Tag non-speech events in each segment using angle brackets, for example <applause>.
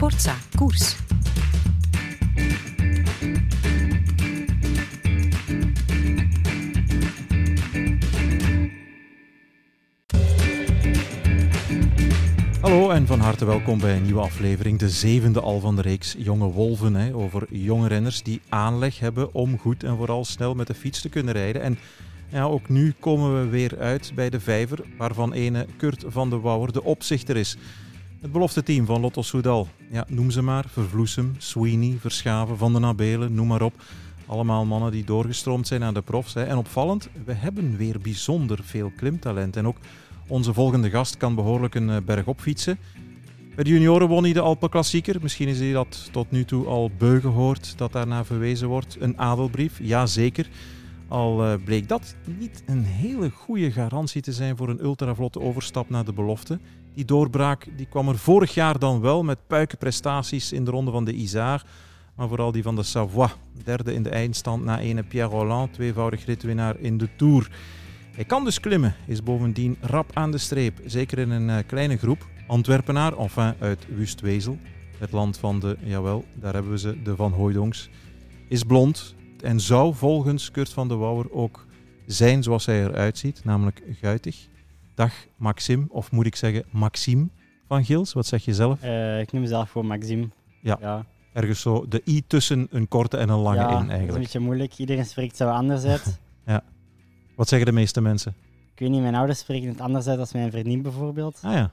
Sportza Koers. Hallo en van harte welkom bij een nieuwe aflevering, de zevende al van de reeks Jonge Wolven. Hè, over jonge renners die aanleg hebben om goed en vooral snel met de fiets te kunnen rijden. En ja, ook nu komen we weer uit bij de vijver, waarvan ene Kurt van de Wouwer de opzichter is. Het belofte team van Lotto Soudal. Ja, noem ze maar. Vervloesem, Sweeney, Verschaven, Van den Nabelen, noem maar op. Allemaal mannen die doorgestroomd zijn aan de profs. Hè. En opvallend, we hebben weer bijzonder veel klimtalent. En ook onze volgende gast kan behoorlijk een eh, berg op fietsen. Bij de junioren won hij de Alpenklassieker. Misschien is hij dat tot nu toe al beu gehoord dat daarna verwezen wordt. Een adelbrief, ja zeker. Al eh, bleek dat niet een hele goede garantie te zijn voor een ultravlotte overstap naar de belofte. Die doorbraak die kwam er vorig jaar dan wel met puikenprestaties in de ronde van de Isard. Maar vooral die van de Savoie. Derde in de eindstand na ene Pierre Rolland, tweevoudig ritwinnaar in de Tour. Hij kan dus klimmen, is bovendien rap aan de streep. Zeker in een uh, kleine groep. Antwerpenaar, enfin uit Wustwezel. Het land van de, jawel, daar hebben we ze, de Van Hooijdongs. Is blond en zou volgens Kurt van de Wouwer ook zijn zoals hij eruit ziet, namelijk guitig. Dag Maxim, of moet ik zeggen Maxime van Gils, wat zeg je zelf? Uh, ik noem mezelf gewoon Maxime. Ja. ja. Ergens zo de i tussen een korte en een lange ja, in eigenlijk. dat is een beetje moeilijk. Iedereen spreekt zo anders uit. <laughs> ja. Wat zeggen de meeste mensen? Ik weet niet, mijn ouders spreken het anders uit als mijn vriendin bijvoorbeeld. Ah ja.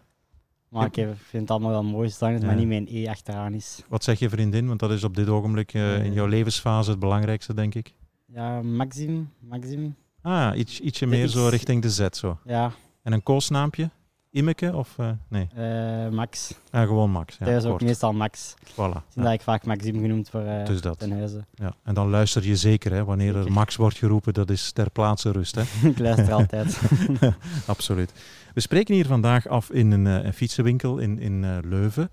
Maar ik vind het allemaal wel mooi, zolang het Ja. maar niet mijn E achteraan is. Wat zeg je vriendin? Want dat is op dit ogenblik eh, in jouw levensfase het belangrijkste, denk ik. Ja, Maxime, Maxime. Ah, iets, ietsje De meer X. zo richting de Z zo. Ja, En een koosnaampje? Immeke of eh, nee? eh, Max. Ja, gewoon Max. Ja, Thuis ook kort. meestal Max. Voilà. Ja, dat ik vaak Maxime genoemd voor eh Dus dat. ten huize. ja. En dan luister je zeker, hè, wanneer er. Max wordt geroepen, dat is ter plaatse rust. Hè? <laughs> ik luister altijd. <laughs> Absoluut. We spreken hier vandaag af in een, een fietsenwinkel in, in Leuven.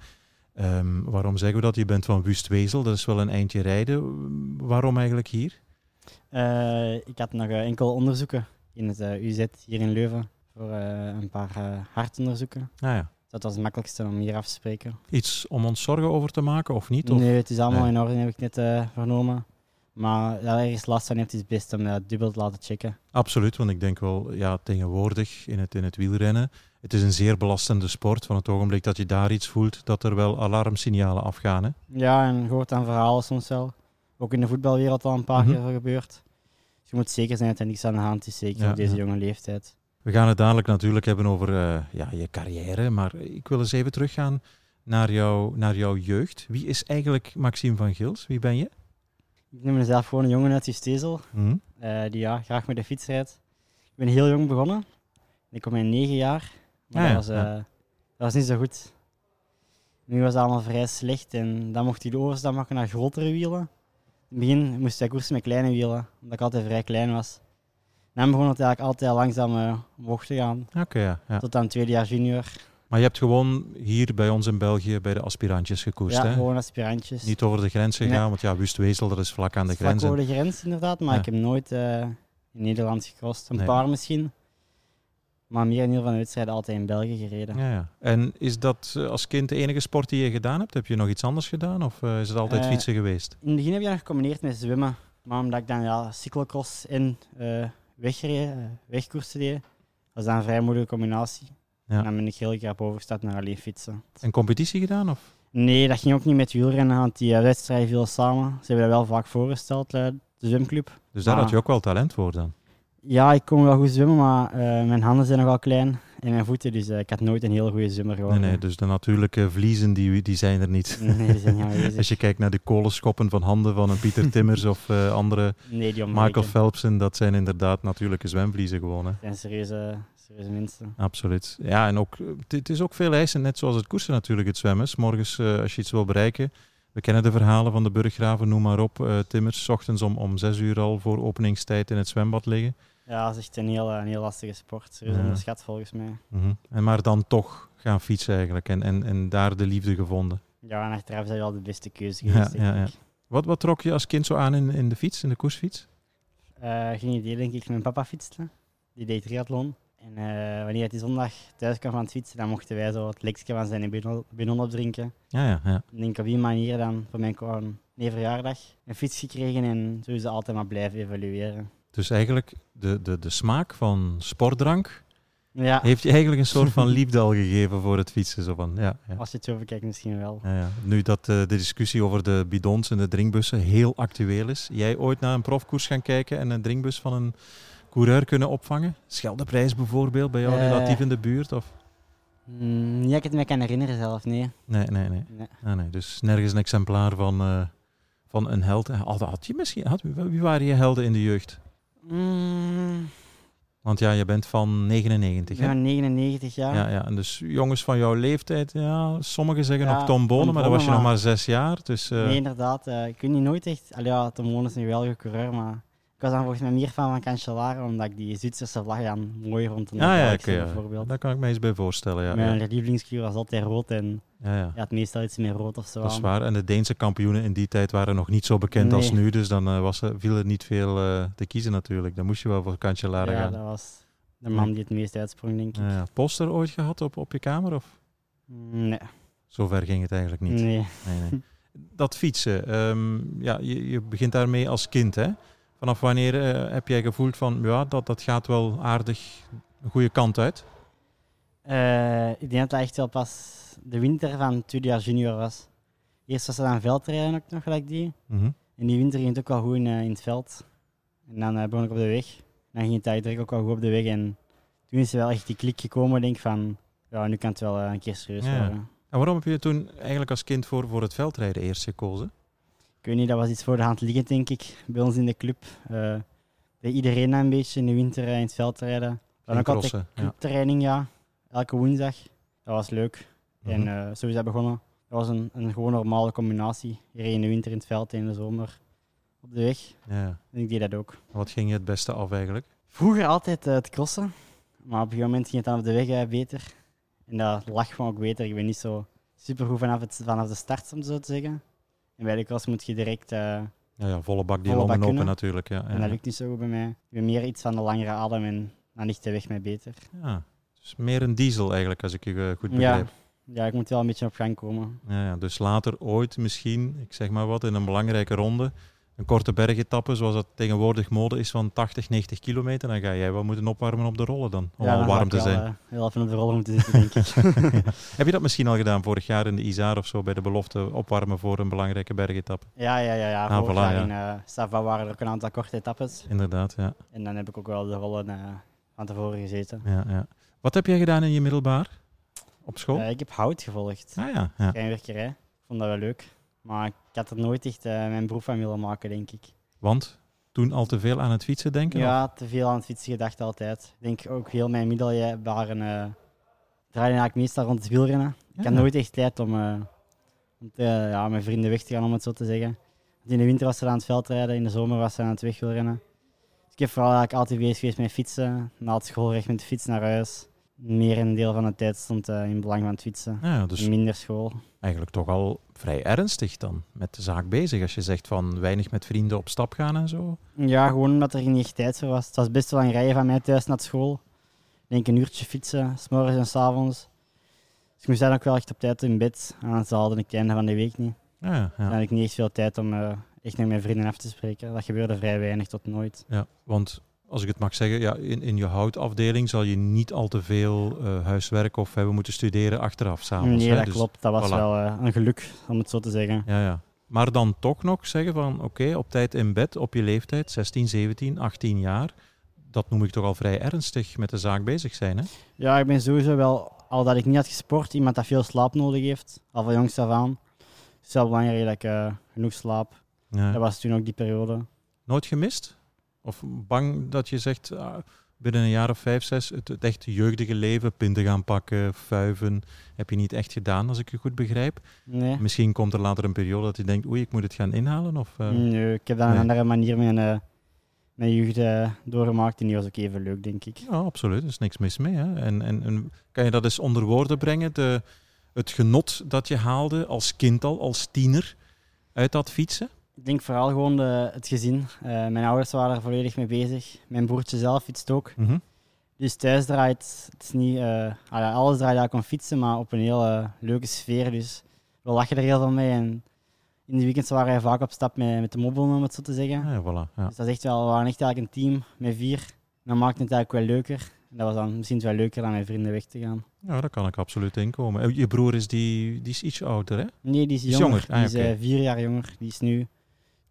Ehm, waarom zeggen we dat? Je bent van Wustwezel, dat is wel een eindje rijden. Waarom eigenlijk hier? Ik had nog enkel onderzoeken in het UZ hier in Leuven. Voor eh, een paar eh, hartonderzoeken. Nou ja, Dat was het makkelijkste om hier af te spreken. iets om ons zorgen over te maken of niet? Of? Nee, het is allemaal Nee. in orde, heb ik net eh, vernomen. Maar ja, ergens last van heeft, is het best om dat dubbel te laten checken. Absoluut, want ik denk wel, ja, tegenwoordig in het, in het wielrennen, het is een zeer belastende sport. Van het ogenblik dat je daar iets voelt, dat er wel alarmsignalen afgaan. Hè? Ja, en je hoort aan verhalen soms wel. Ook in de voetbalwereld al een paar Mhm. keer gebeurd. Dus je moet zeker zijn dat er niks aan de hand is, zeker Ja, op deze ja. jonge leeftijd. We gaan het dadelijk natuurlijk hebben over eh, ja, je carrière, maar ik wil eens even teruggaan naar, jou, naar jouw jeugd. Wie is eigenlijk Maxime van Gils? Wie ben je? Ik noem mezelf gewoon een jongen uit Justezel, Hm? eh die ja, graag met de fiets rijdt. Ik ben heel jong begonnen. Ik kom in negen jaar, maar Ah ja, dat, was, ja. eh, dat was niet zo goed. Nu was het allemaal vrij slecht en dan mocht hij de overstap maken naar grotere wielen. In het begin moest hij koersen met kleine wielen, omdat ik altijd vrij klein was. En dan begon het eigenlijk altijd langzaam eh, omhoog te gaan, Oké, ja, ja. tot aan het tweede jaar junior. Maar je hebt gewoon hier bij ons in België bij de aspirantjes gekoerst, ja, hè? gewoon aspirantjes. Niet over de grens gegaan, Nee. want ja, Wustwezel, dat is vlak aan de Vlak grens. over En- de grens inderdaad, maar Ja. ik heb nooit eh, in Nederland gecrossed. Een Nee. paar misschien. Maar meer in ieder geval de wedstrijden altijd in België gereden. Ja, ja. En is dat eh, als kind de enige sport die je gedaan hebt? Heb je nog iets anders gedaan of is het altijd fietsen geweest? In het begin heb je dat gecombineerd met zwemmen. Maar omdat ik dan ja, cyclocross en eh weggereden, eh, wegkoersen deed, was dat een vrij moeilijke combinatie. Ja. En dan ben ik heel graag overgestapt naar alleen fietsen. En competitie gedaan? Of? Nee, dat ging ook niet met wielrennen, want die eh, wedstrijden vielen samen. Ze hebben dat wel vaak voorgesteld, eh, de zwemclub. Dus daar Ah. had je ook wel talent voor dan? Ja, ik kon wel goed zwemmen, maar mijn handen zijn nogal klein en mijn voeten, dus eh, ik had nooit een heel goede zwemmer Nee, geworden. nee, dus de natuurlijke vliezen die, die zijn er niet. Nee, die zijn aanwezig. <laughs> Als je kijkt naar de kolenschoppen van handen van een Pieter Timmers of eh, andere Nee, die. Michael Phelpsen, dat zijn inderdaad natuurlijke zwemvliezen gewoon. Hè. Dat zijn serieuze, serieuze mensen. Absoluut. Ja, en ook, eh, het- is ook veel eisen, net zoals het koersen natuurlijk, het zwemmen. Morgens, als je iets wil bereiken, we kennen de verhalen van de burggraven, noem maar op. Timmers, 's ochtends om, om zes uur al voor openingstijd in het zwembad liggen. Ja, dat is echt een heel, een heel lastige sport. Ja. onderschat volgens mij. Mhm. en maar dan toch gaan fietsen eigenlijk en, en, en daar de liefde gevonden. Ja, en achteraf is dat wel de beste keuze Ja, geweest, ja, ja. ik. Wat, wat trok je als kind zo aan in, in de fiets, in de koersfiets? Eh, geen idee, denk ik. Mijn papa fietste. Die deed triathlon. En eh, wanneer hij zondag thuis kwam van het fietsen, dan mochten wij zo het lekje van zijn binon opdrinken. Ja, ja, ja. Ik denk op die manier dan voor mijn nee, verjaardag een fiets gekregen en zo is ze altijd maar blijven evalueren. Dus eigenlijk de, de, de smaak van sportdrank Ja, heeft je eigenlijk een soort van <laughs> liefde al gegeven voor het fietsen. Zo van, ja, ja. als je het zo bekijkt misschien wel. Ja, ja. Nu dat eh, de discussie over de bidons en de drinkbussen heel actueel is. Jij ooit naar een profkoers gaan kijken en een drinkbus van een coureur kunnen opvangen? Scheldeprijs bijvoorbeeld, bij jou Eh. relatief in de buurt? Of? Mm, dat ik het me kan herinneren zelf, nee. Nee, nee, nee. nee. Ah, nee. Dus nergens een exemplaar van, eh, van een held. Had, had je misschien, had, wie waren je helden in de jeugd? Mm, Want ja, je bent van 99, ik hè? ben 99 jaar. Ja, ja, en dus jongens van jouw leeftijd, ja, sommigen zeggen Ja, nog Tom Bonen, maar dan was je nog maar zes jaar. Dus, eh, Nee, inderdaad. eh, ik weet niet nooit echt... Allee, ja, Tom Bonen is een geweldige coureur, maar... Was dan volgens mij meer fan van Cancellara, omdat ik die Zwitserse vlag dan mooi vond dan de ja, ja, ja. bijvoorbeeld. daar kan ik me eens bij voorstellen. Ja, Mijn ja. lievelingskleur was altijd rood en Ja, ja. ja, het meestal iets meer rood of zo. Dat is waar. En de Deense kampioenen in die tijd waren nog niet zo bekend als nu. Dus dan eh, was er, viel er niet veel eh, te kiezen natuurlijk. Dan moest je wel voor Cancellara Ja, gaan. dat was de man die het meest uitsprong, denk ik. Ja, ja. Poster ooit gehad op, op je kamer? Of? Nee. Zover ging het eigenlijk niet. Nee. Nee, nee. Dat fietsen, ehm, ja, je, je begint daarmee als kind. Hè? Vanaf wanneer eh, heb jij gevoeld van ja, dat, dat gaat wel aardig een goede kant uit? Eh, ik denk dat dat echt wel pas de winter van het jaar junior was. Eerst was het aan veldrijden ook nog, gelijk die. Mhm. En die winter ging het ook wel goed in, eh, in het veld. En dan begon ik op de weg. Dan ging het eigenlijk ook wel goed op de weg. En toen is er wel echt die klik gekomen, denk ik van... Ja, nu kan het wel een keer serieus Ja. worden. En waarom heb je toen eigenlijk als kind voor, voor het veldrijden eerst gekozen? Ik weet niet, dat was iets voor de hand liggend, denk ik, bij ons in de club. Eh deed iedereen een beetje in de winter eh, in het veld rijden. Dan ook altijd crossen, clubtraining, ja. Elke woensdag. Dat was leuk. En eh, zo is dat begonnen. Dat was een, een gewoon normale combinatie. Iedereen in de winter in het veld en in de zomer op de weg. ja. En ik deed dat ook. Wat ging je het beste af eigenlijk? Vroeger altijd het crossen. Maar op een gegeven moment ging het dan op de weg beter. En dat lag gewoon ook beter. Ik ben niet zo super goed vanaf, het, vanaf de start, om het zo te zeggen. En bij de cross moet je direct... eh, Ja, ja volle bak die Volle bak open natuurlijk. Ja, En ja. dat lukt niet zo goed bij mij. Ik ben meer iets van de langere adem en dan ligt de weg mij beter. Ja, dus meer een diesel eigenlijk, als ik je eh, goed Ja. begrijp. Ja, ik moet wel een beetje op gang komen. Ja. Ja, dus later ooit misschien, ik zeg maar wat, in een belangrijke ronde, een korte bergetappe, zoals dat tegenwoordig mode is van 80, 90 kilometer, dan ga jij wel moeten opwarmen op de rollen dan, om ja, al warm te zijn. eh, heel even op de roller moeten zitten, denk ik. <laughs> <laughs> Heb je dat misschien al gedaan vorig jaar in de Isaar of zo, bij de belofte opwarmen voor een belangrijke bergetappe? ja, ja, ja. ja. Ah, Vorig voilà, jaar ja. in eh Sava waren er ook een aantal korte etappes. Inderdaad, ja. En dan heb ik ook wel de rollen eh van tevoren gezeten. ja, ja. Wat heb jij gedaan in je middelbaar? Op school? Ik heb hout gevolgd. ah ja, ja. Ik vond dat wel leuk. Maar ik had er nooit echt eh, mijn beroep van willen maken, denk ik. Want toen al te veel aan het fietsen denken? Ja, te veel aan het fietsen gedacht altijd. Ik denk ook heel mijn middeljaren eh draaide eigenlijk meestal rond het wielrennen. Ik had nooit echt tijd om, eh, om te, ja, mijn vrienden weg te gaan, om het zo te zeggen. Want in de winter was ze aan het veldrijden, in de zomer was ze aan het wegwielrennen. Dus ik heb vooral eigenlijk altijd bezig geweest met fietsen. Na het schoolrecht met de fiets naar huis. Meer een deel van de tijd stond eh, in belang van het fietsen. Ja, dus Minder school. eigenlijk toch al vrij ernstig dan met de zaak bezig. Als je zegt van weinig met vrienden op stap gaan en zo. Ja, gewoon omdat er niet echt tijd voor was. Het was best wel een rijden van mij thuis naar school. Ik denk een uurtje fietsen, s'morgens en s'avonds. Dus ik moest dan ook wel echt op tijd in bed. Anders haalde ik het einde van de week niet. Ja, ja. Dan had ik niet echt veel tijd om eh, echt met mijn vrienden af te spreken. Dat gebeurde vrij weinig tot nooit. Ja, want als ik het mag zeggen, ja, in, in je houtafdeling zal je niet al te veel eh, huiswerk of hebben moeten studeren achteraf s'avonds. nee, hè? dat Dus- klopt. Dat was voilà. wel eh, een geluk, om het zo te zeggen. Ja, ja. Maar dan toch nog zeggen van oké, op tijd in bed, op je leeftijd, 16, 17, 18 jaar. Dat noem ik toch al vrij ernstig met de zaak bezig zijn. Hè? Ja, ik ben sowieso wel, al dat ik niet had gesport, iemand dat veel slaap nodig heeft. Al van jongs af aan. Het is wel belangrijk dat ik eh, genoeg slaap. Ja. Dat was toen ook die periode. Nooit gemist? Of bang dat je zegt ah, binnen een jaar of vijf, zes, het, het echt jeugdige leven, pinten gaan pakken, fuiven, heb je niet echt gedaan, als ik je goed begrijp. Nee. Misschien komt er later een periode dat je denkt, oei, ik moet het gaan inhalen. Of, eh, Nee, ik heb nee. een andere manier mijn, eh, mijn jeugd eh, doorgemaakt en die was ook even leuk, denk ik. Ja, absoluut. Er is niks mis mee. Hè? En, en, en kan je dat eens onder woorden brengen? De, het genot dat je haalde als kind al, als tiener, uit dat fietsen? Ik denk vooral gewoon de, het gezin. Eh, mijn ouders waren er volledig mee bezig. Mijn broertje zelf fietst ook. Mhm. Dus thuis draait het is niet, eh, ah alles draait eigenlijk om fietsen, maar op een hele leuke sfeer. Dus we lachen er heel veel mee. En in de weekends waren wij vaak op stap met, met de mobiel, om het zo te zeggen. Ah, ja, voilà. Ja. Dus dat is echt wel, we waren echt eigenlijk een team met vier. En dat maakt het eigenlijk wel leuker. En dat was dan misschien wel leuker dan met vrienden weg te gaan. ja, daar kan ik absoluut in komen. En Je broer is, die, die is iets ouder, hè? Nee, die is, Die is jonger. jonger. Ah, die is eh, vier jaar jonger. Die is nu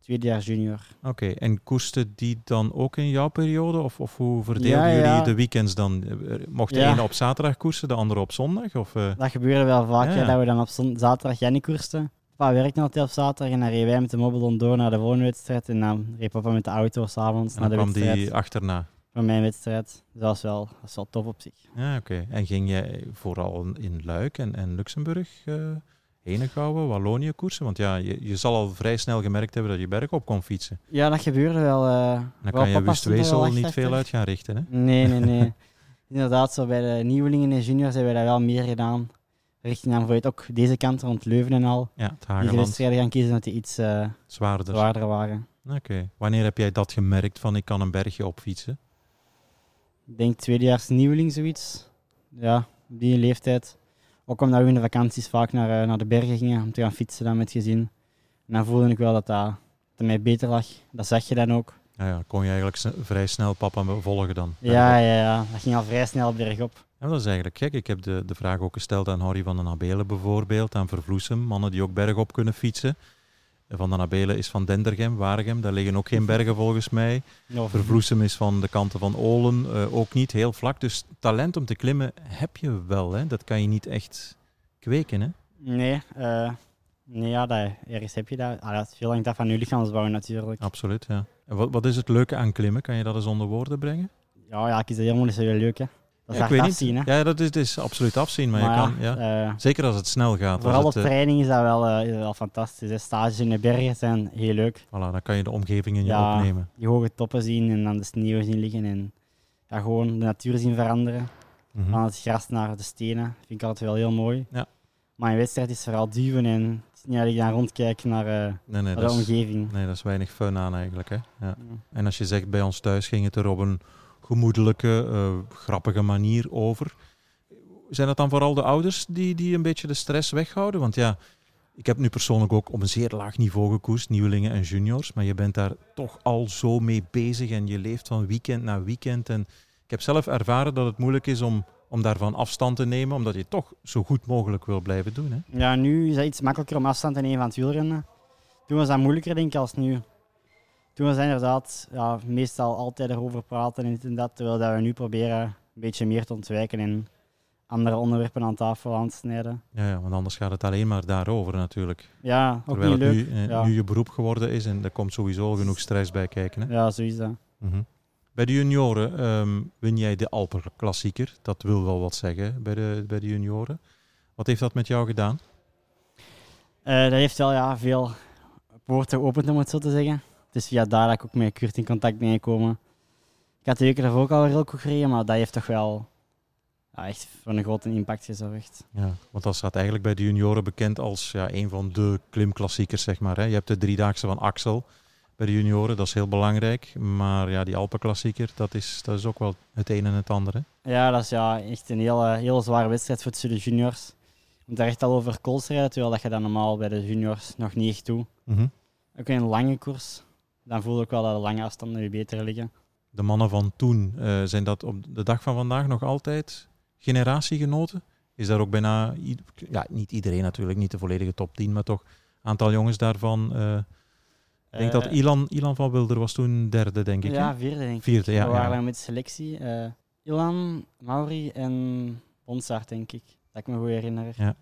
tweede jaar junior. Oké, en koerste die dan ook in jouw periode? Of, of hoe verdeelden Ja, jullie ja. de weekends dan? Eh, Mocht de Ja. ene op zaterdag koersen, de andere op zondag? Of, eh, Dat gebeurde wel vaak, dat we dan op zaterdag Jenny koersten. Papa werkte altijd op zaterdag en dan reden wij met de mobiel door naar de volgende wedstrijd. En dan reed papa met de auto s'avonds en naar dan de kwam wedstrijd die achterna. van mijn wedstrijd. Dus dat was wel, dat was wel tof op zich. Ja, oké. En ging jij vooral in Luik en, en Luxemburg, eh Henegouwen, Wallonië koersen? Want ja, je, je zal al vrij snel gemerkt hebben dat je berg op kon fietsen. Ja, dat gebeurde wel. eh Dan kan je Wustwezel niet veel uit gaan richten, hè? Nee, nee, nee. <laughs> Inderdaad, zo bij de nieuwelingen en juniors hebben we dat wel meer gedaan. Richting dan bijvoorbeeld ook deze kant rond Leuven en al. Ja, het Die gaan kiezen dat die iets eh, zwaarder. zwaarder waren. Oké. Wanneer heb jij dat gemerkt van ik kan een bergje opfietsen? Ik denk tweedejaars nieuweling zoiets. Ja, op die leeftijd. Ook omdat we in de vakanties vaak naar, eh, naar de bergen gingen om te gaan fietsen dan met gezin. En dan voelde ik wel dat dat, dat mij beter lag. Dat zag je dan ook. Nou ja, kon je eigenlijk vrij snel papa volgen dan? Ja, ja, ja. Dat ging al vrij snel bergop. Ja, dat is eigenlijk gek. Ik heb de, de vraag ook gesteld aan Harry van den Abelen bijvoorbeeld, aan Vervloesem, mannen die ook bergop kunnen fietsen. Van den Abelen is van Dendergem, Waregem, daar liggen ook geen bergen volgens mij. Ja, Vervloesem is van de kanten van Olen, eh, ook niet heel vlak. Dus talent om te klimmen heb je wel, hè? dat kan je niet echt kweken. Hè? Nee, eh, nee ja, dat, ergens heb je dat. Ah, dat is veel hangt af van je lichaamsbouw natuurlijk. Absoluut, ja. En wat, wat is het leuke aan klimmen? Kan je dat eens onder woorden brengen? Ja, ja, ik is dat helemaal niet zo heel leuk, hè. Dat is Ja, ik weet afzien, niet. hè. Ja, dat is, is absoluut afzien, maar, je kan, ja. eh, zeker als het snel gaat. vooral op het, eh, training is dat wel, eh, is wel fantastisch. Hè. Stages in de bergen zijn heel leuk. voilà, dan kan je de omgeving in je Ja. opnemen. Die hoge toppen zien en dan de sneeuw zien liggen en ja, gewoon de natuur zien veranderen. Mhm. Van het gras naar de stenen. vind ik altijd wel heel mooi. Ja. Maar in wedstrijd is vooral duwen en het is niet dat ik dan rondkijk naar, Nee, nee, naar de is, omgeving. nee, dat is weinig fun aan eigenlijk. Hè? Ja. Ja. En als je zegt bij ons thuis ging het er op een gemoedelijke, eh, grappige manier over. Zijn dat dan vooral de ouders die, die een beetje de stress weghouden? Want ja, ik heb nu persoonlijk ook op een zeer laag niveau gekoerst, nieuwelingen en juniors. Maar je bent daar toch al zo mee bezig en je leeft van weekend naar weekend. En ik heb zelf ervaren dat het moeilijk is om, om daarvan afstand te nemen, omdat je toch zo goed mogelijk wil blijven doen. Hè? Ja, nu is dat iets makkelijker om afstand te nemen van het wielrennen. Toen was dat moeilijker, denk ik, als nu. Toen was inderdaad ja, meestal altijd erover praten en dit en dat, terwijl dat we nu proberen een beetje meer te ontwijken en andere onderwerpen aan tafel aan te snijden. Ja, ja, want anders gaat het alleen maar daarover natuurlijk. Ja, ook Terwijl niet het leuk. nu, eh, ja. nu je beroep geworden is en er komt sowieso genoeg stress bij kijken. Hè? Ja, zo is dat. Mhm. Bij de junioren ehm, win jij de Alpenklassieker. Dat wil wel wat zeggen bij de, bij de junioren. Wat heeft dat met jou gedaan? Eh, dat heeft wel ja, veel poorten geopend, om het zo te zeggen. Is via daar dat ik ook met Kurt in contact ben gekomen. Ik had de weken daarvoor ook al heel goed gereden, maar dat heeft toch wel ja, echt voor een grote impact gezorgd. Ja, want dat staat eigenlijk bij de junioren bekend als ja, een van de klimklassiekers, zeg maar. Hè. Je hebt de driedaagse van Axel bij de junioren, dat is heel belangrijk. Maar ja, die Alpenklassieker, dat is, dat is ook wel het een en het andere. Ja, dat is ja, echt een hele, heel zware wedstrijd voor de juniors. Je moet daar echt al over kools rijden, terwijl dat je dat normaal bij de juniors nog niet echt doet. Mhm. Ook een lange koers, dan voel ik wel dat de lange afstanden je beter liggen. De mannen van toen, eh, zijn dat op de dag van vandaag nog altijd generatiegenoten? Is daar ook bijna, ja, niet iedereen natuurlijk, niet de volledige top 10, maar toch een aantal jongens daarvan. eh, ik denk dat Eh, Ilan, Ilan van Wilder was toen derde, denk ik. Ja, vierde denk ik. Vierde, ja. We waren ja. met selectie. Ilan, Mauri en Bonsart, denk ik. Dat ik me goed herinner. Ja.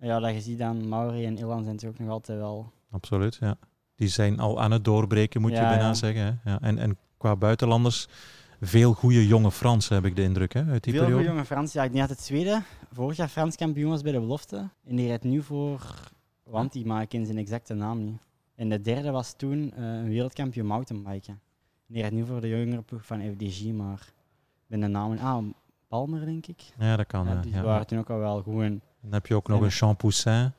Ja, dat je ziet dan, Mauri en Ilan zijn natuurlijk nog altijd wel... Absoluut, ja. Die zijn al aan het doorbreken, moet je bijna ja. zeggen. Hè? Ja, en, en qua buitenlanders, veel goede jonge Fransen heb ik de indruk, hè, uit die Veel goede jonge Frans. Ja, ik denk dat het tweede vorig jaar Frans kampioen was bij de belofte. En die rijdt nu voor Wanti, maar ik ken zijn exacte naam niet. En de derde was toen eh, een wereldkampioen mountainbiken. En die rijdt nu voor de jongere ploeg van FDG, maar ik ben de naam... Ah, Palmer, denk ik. Ja, dat kan. Ja, ja, die ja. waren toen ook al wel goed. En Dan heb je ook nog een Champoussin.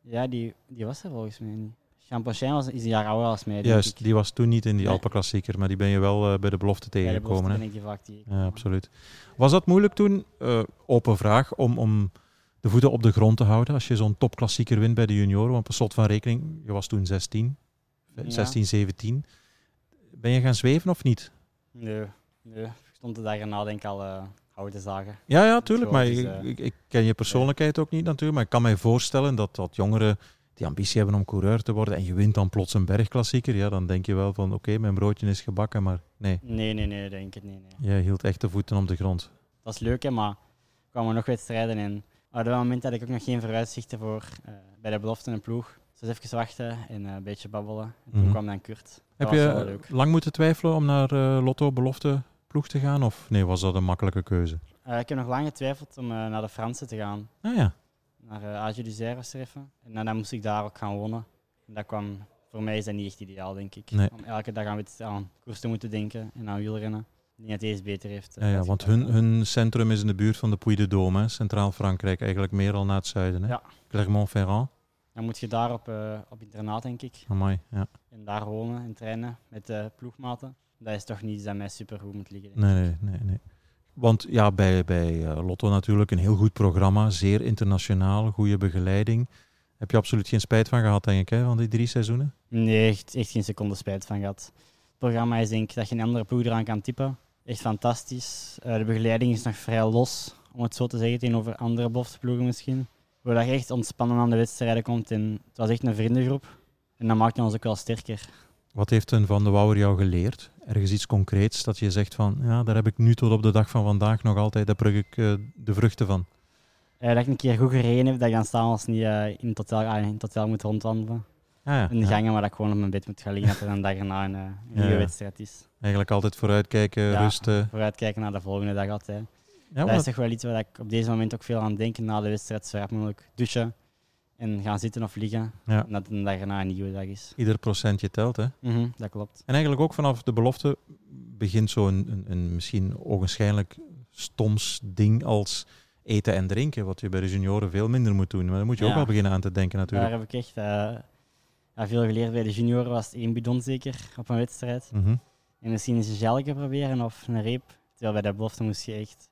Ja, die, die was er volgens mij niet. Champonchin was, is een jaar ouder als mij. Juist, ik. die was toen niet in die Nee. Alpenklassieker, maar die ben je wel eh, bij de belofte tegengekomen. hè? ben ik die vaak. Ja, absoluut. Was dat moeilijk toen? Eh, open vraag, om, om de voeten op de grond te houden als je zo'n topklassieker wint bij de junioren? Want per slot van rekening, je was toen 16, Ja. 16, 17. Ben je gaan zweven of niet? Nee, nee. Ik stond de dag erna denk ik al eh houten zagen. Ja, ja, tuurlijk. Maar dus, ik, ik, ik ken je persoonlijkheid ook niet natuurlijk. Maar ik kan mij voorstellen dat, dat jongeren die ambitie hebben om coureur te worden en je wint dan plots een bergklassieker, ja, dan denk je wel van oké, mijn broodje is gebakken. Maar nee, Nee, nee, nee, denk ik nee, nee. jij hield echt de voeten op de grond. Dat is leuk, hè, maar er kwamen nog wedstrijden en op dat moment had ik ook nog geen vooruitzichten voor eh, bij de belofte en ploeg. Dus even wachten en eh, een beetje babbelen. En toen Mhm. kwam dan Kurt. Heb Dat je lang moeten twijfelen om naar eh, Lotto belofte ploeg te gaan? Of nee, was dat een makkelijke keuze? Ik heb nog lang getwijfeld om naar de Fransen te gaan. Ah ja, Naar uh, er even. En dan moest ik daar ook gaan wonen. En dat kwam, voor mij is dat niet echt ideaal, denk ik. Nee. Om elke dag aan, aan koers te moeten denken en aan wielrennen. Ik denk dat deze beter heeft. eh, ja, ja want hun, hun centrum is in de buurt van de Puy de Dôme, Centraal Frankrijk, eigenlijk meer al naar het zuiden. Hè? Ja. Clermont-Ferrand. Dan moet je daar op, eh, op internaat, denk ik. Amai, ja. En daar wonen en trainen met de ploegmaten. Dat is toch niet iets dat mij super goed moet liggen. Nee, nee, nee, nee. Want ja, bij, bij eh, Lotto natuurlijk een heel goed programma, zeer internationaal, goede begeleiding. Heb je absoluut geen spijt van gehad, denk ik, hè, van die drie seizoenen? Nee, echt, echt geen seconde spijt van gehad. Het programma is denk ik dat je een andere ploeg eraan kan typen. Echt fantastisch. Eh, de begeleiding is nog vrij los, om het zo te zeggen, tegenover andere boftploegen misschien. Waar je echt ontspannen aan de wedstrijden komt. En het was echt een vriendengroep. En dat maakt ons ook wel sterker. Wat heeft een Van de Wouwer jou geleerd? Ergens iets concreets dat je zegt van, ja, daar heb ik nu tot op de dag van vandaag nog altijd, daar pluk ik eh, de vruchten van. Eh, dat ik een keer goed gereden heb, dat ik dan s'avonds niet eh, in, het hotel, ah, in het hotel moet rondwandelen. Ah, ja, In de ja. gangen, maar dat ik gewoon op mijn bed moet gaan liggen, dat er een dag erna een, nieuwe ja. wedstrijd is. Eigenlijk altijd vooruitkijken, Ja. rusten. Vooruitkijken naar de volgende dag altijd. Ja, dat is toch wel iets waar ik op deze moment ook veel aan denk. Na de wedstrijd zo rap mogelijk douchen en gaan zitten of liggen. Ja. En dat een dag erna een nieuwe dag is. ieder procentje telt, hè. Mhm, dat klopt. En eigenlijk ook vanaf de belofte begint zo'n een, een misschien ogenschijnlijk stoms ding als eten en drinken, wat je bij de junioren veel minder moet doen. Maar daar moet je ook wel beginnen aan te denken Daar natuurlijk. heb ik echt ja, veel geleerd. Bij de junioren was het één bidon zeker op een wedstrijd. Mhm. En misschien eens een gelke proberen of een reep. Terwijl bij de belofte moest je echt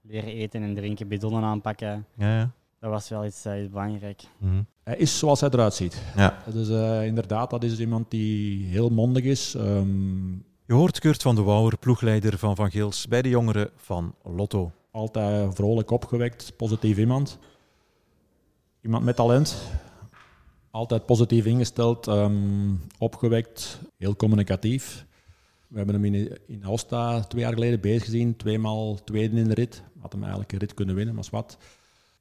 leren eten en drinken, bidonnen aanpakken. Ja, ja. Dat was wel iets, iets belangrijk. Mhm. Hij is zoals hij eruit ziet. ja. Dus eh, inderdaad, dat is iemand die heel mondig is. Ehm, Je hoort Kurt van de Wouwer, ploegleider van Van Geels, bij de jongeren van Lotto. altijd vrolijk opgewekt, positief iemand. Iemand met talent. Altijd positief ingesteld, ehm, opgewekt, heel communicatief. We hebben hem in, in Aosta twee jaar geleden bezig gezien, tweemaal tweede in de rit. Had hem eigenlijk een rit kunnen winnen, maar is wat.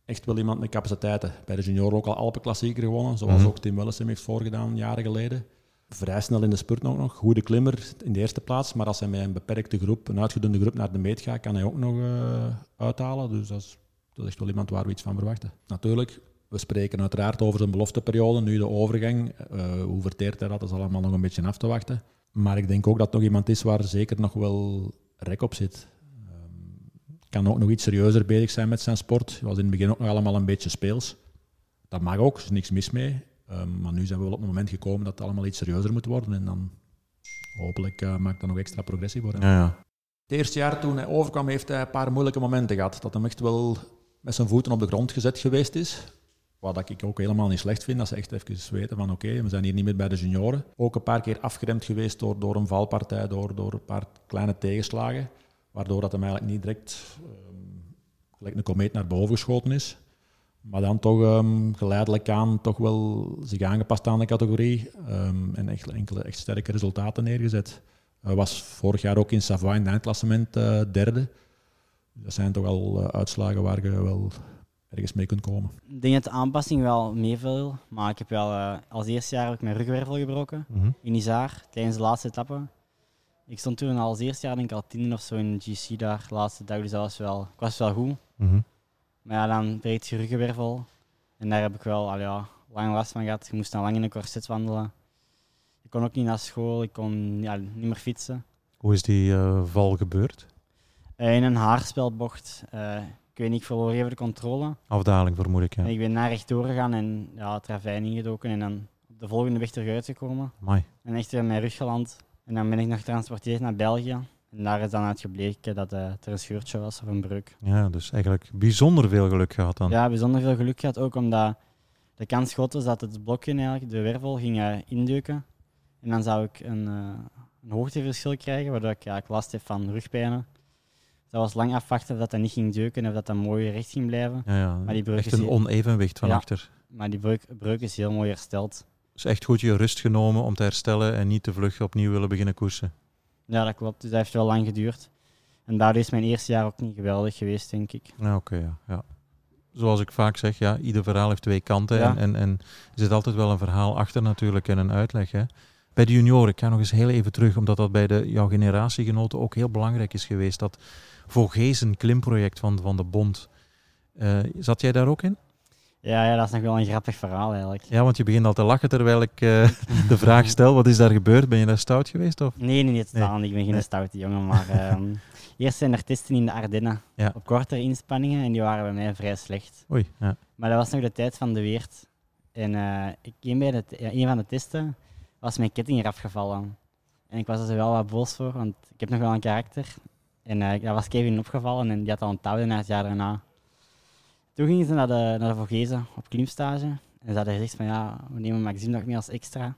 Echt wel iemand met capaciteiten. Bij de junioren ook al Alpenklassieker gewonnen, zoals Mhm. ook Tim Welles hem heeft voorgedaan jaren geleden. Vrij snel in de spurt ook nog. Goede klimmer in de eerste plaats, maar als hij met een beperkte groep, een uitgedunde groep naar de meet gaat, kan hij ook nog eh, uithalen. Dus dat is, dat is echt wel iemand waar we iets van verwachten. Natuurlijk, we spreken uiteraard over zijn belofteperiode, nu de overgang. Eh, hoe verteert hij dat? Dat is allemaal nog een beetje af te wachten. Maar ik denk ook dat het nog iemand is waar zeker nog wel rek op zit. Kan ook nog iets serieuzer bezig zijn met zijn sport. Het was in het begin ook nog allemaal een beetje speels. Dat mag ook, er is niks mis mee. Ehm, maar nu zijn we wel op het moment gekomen dat het allemaal iets serieuzer moet worden. En dan hopelijk eh, maakt dat nog extra progressie voor hem. Ja, ja. Het eerste jaar toen hij overkwam, heeft hij een paar moeilijke momenten gehad. Dat hij echt wel met zijn voeten op de grond gezet geweest is. Wat ik ook helemaal niet slecht vind, dat ze echt even weten van oké, we zijn hier niet meer bij de junioren. Ook een paar keer afgeremd geweest door, door een valpartij, door, door een paar kleine tegenslagen. Waardoor dat hem eigenlijk niet direct ehm, gelijk een komeet naar boven geschoten is. Maar dan toch ehm, geleidelijk aan toch wel zich aangepast aan de categorie. ehm, en echt, enkele echt sterke resultaten neergezet. Hij was vorig jaar ook in Savoie in het eindklassement eh, derde. Dat zijn toch al eh, uitslagen waar je wel ergens mee kunt komen. Ik denk dat de aanpassing wel meeviel. Maar ik heb wel eh, als eerste jaar heb ik mijn rugwervel gebroken. Mhm. in Isar tijdens de laatste etappe. Ik stond toen al als eerste jaar denk ik al tien of zo in de GC daar, de laatste dag, dus dat was wel, ik was wel goed. Mhm. Maar ja, dan breekt je ruggenwervel. En daar heb ik wel al ja, lang last van gehad. Je moest dan lang in een corset wandelen. Ik kon ook niet naar school, ik kon ja, niet meer fietsen. Hoe is die eh, val gebeurd? Eh, in een haarspelbocht. eh, ik weet niet, ik verloor even de controle. Afdaling vermoed ik, ja. En ik ben naar rechtdoor gegaan en ja, het ravijn ingedoken. En dan op de volgende weg terug uitgekomen. Mai. En echt weer in mijn rug geland. En dan ben ik nog getransporteerd naar België. En daar is dan uitgebleken dat eh, er een scheurtje was of een breuk. Ja, dus eigenlijk bijzonder veel geluk gehad dan. Ja, bijzonder veel geluk gehad. Ook omdat de kans groot was dat het blokje, eigenlijk, de wervel, ging eh, indeuken. En dan zou ik een, eh, een hoogteverschil krijgen, waardoor ik ja, last heb van rugpijnen. Dat was lang afwachten of dat, dat niet ging deuken en of dat, dat mooi recht ging blijven. Ja, ja. Maar die breuk echt is een onevenwicht van Ja. achter. Maar die breuk, breuk is heel mooi hersteld. Dus echt goed je rust genomen om te herstellen en niet te vlug opnieuw willen beginnen koersen. Ja, dat klopt. Dus dat heeft wel lang geduurd. En daardoor is mijn eerste jaar ook niet geweldig geweest, denk ik. Ja, oké, ja, ja. Zoals ik vaak zeg, ja, ieder verhaal heeft twee kanten. Ja. En, en, en er zit altijd wel een verhaal achter natuurlijk en een uitleg. Hè. Bij de junioren, ik ga nog eens heel even terug, omdat dat bij de, jouw generatiegenoten ook heel belangrijk is geweest. Dat Vogezen klimproject van, van de Bond. Eh, zat jij daar ook in? Ja, ja, dat is nog wel een grappig verhaal eigenlijk. Ja, want je begint al te lachen terwijl ik eh, de vraag stel, wat is daar gebeurd? Ben je daar stout geweest? Of? Nee, nee, niet niet. Ik ben geen Nee. stoute jongen. Maar ehm, <laughs> eerst zijn er testen in de Ardennen. Ja. Op kortere inspanningen en die waren bij mij vrij slecht. Oei, ja. Maar dat was nog de tijd van de Weert. En eh, ik, een, bij de, ja, een van de testen was mijn ketting eraf gevallen. En ik was er wel wat boos voor, want ik heb nog wel een karakter. En eh dat was Kevin opgevallen en die had al onthouden naar het jaar daarna. Toen gingen ze naar de, naar de Vogezen op klimstage. En ze hadden gezegd van ja, we nemen Maxime nog mee als extra.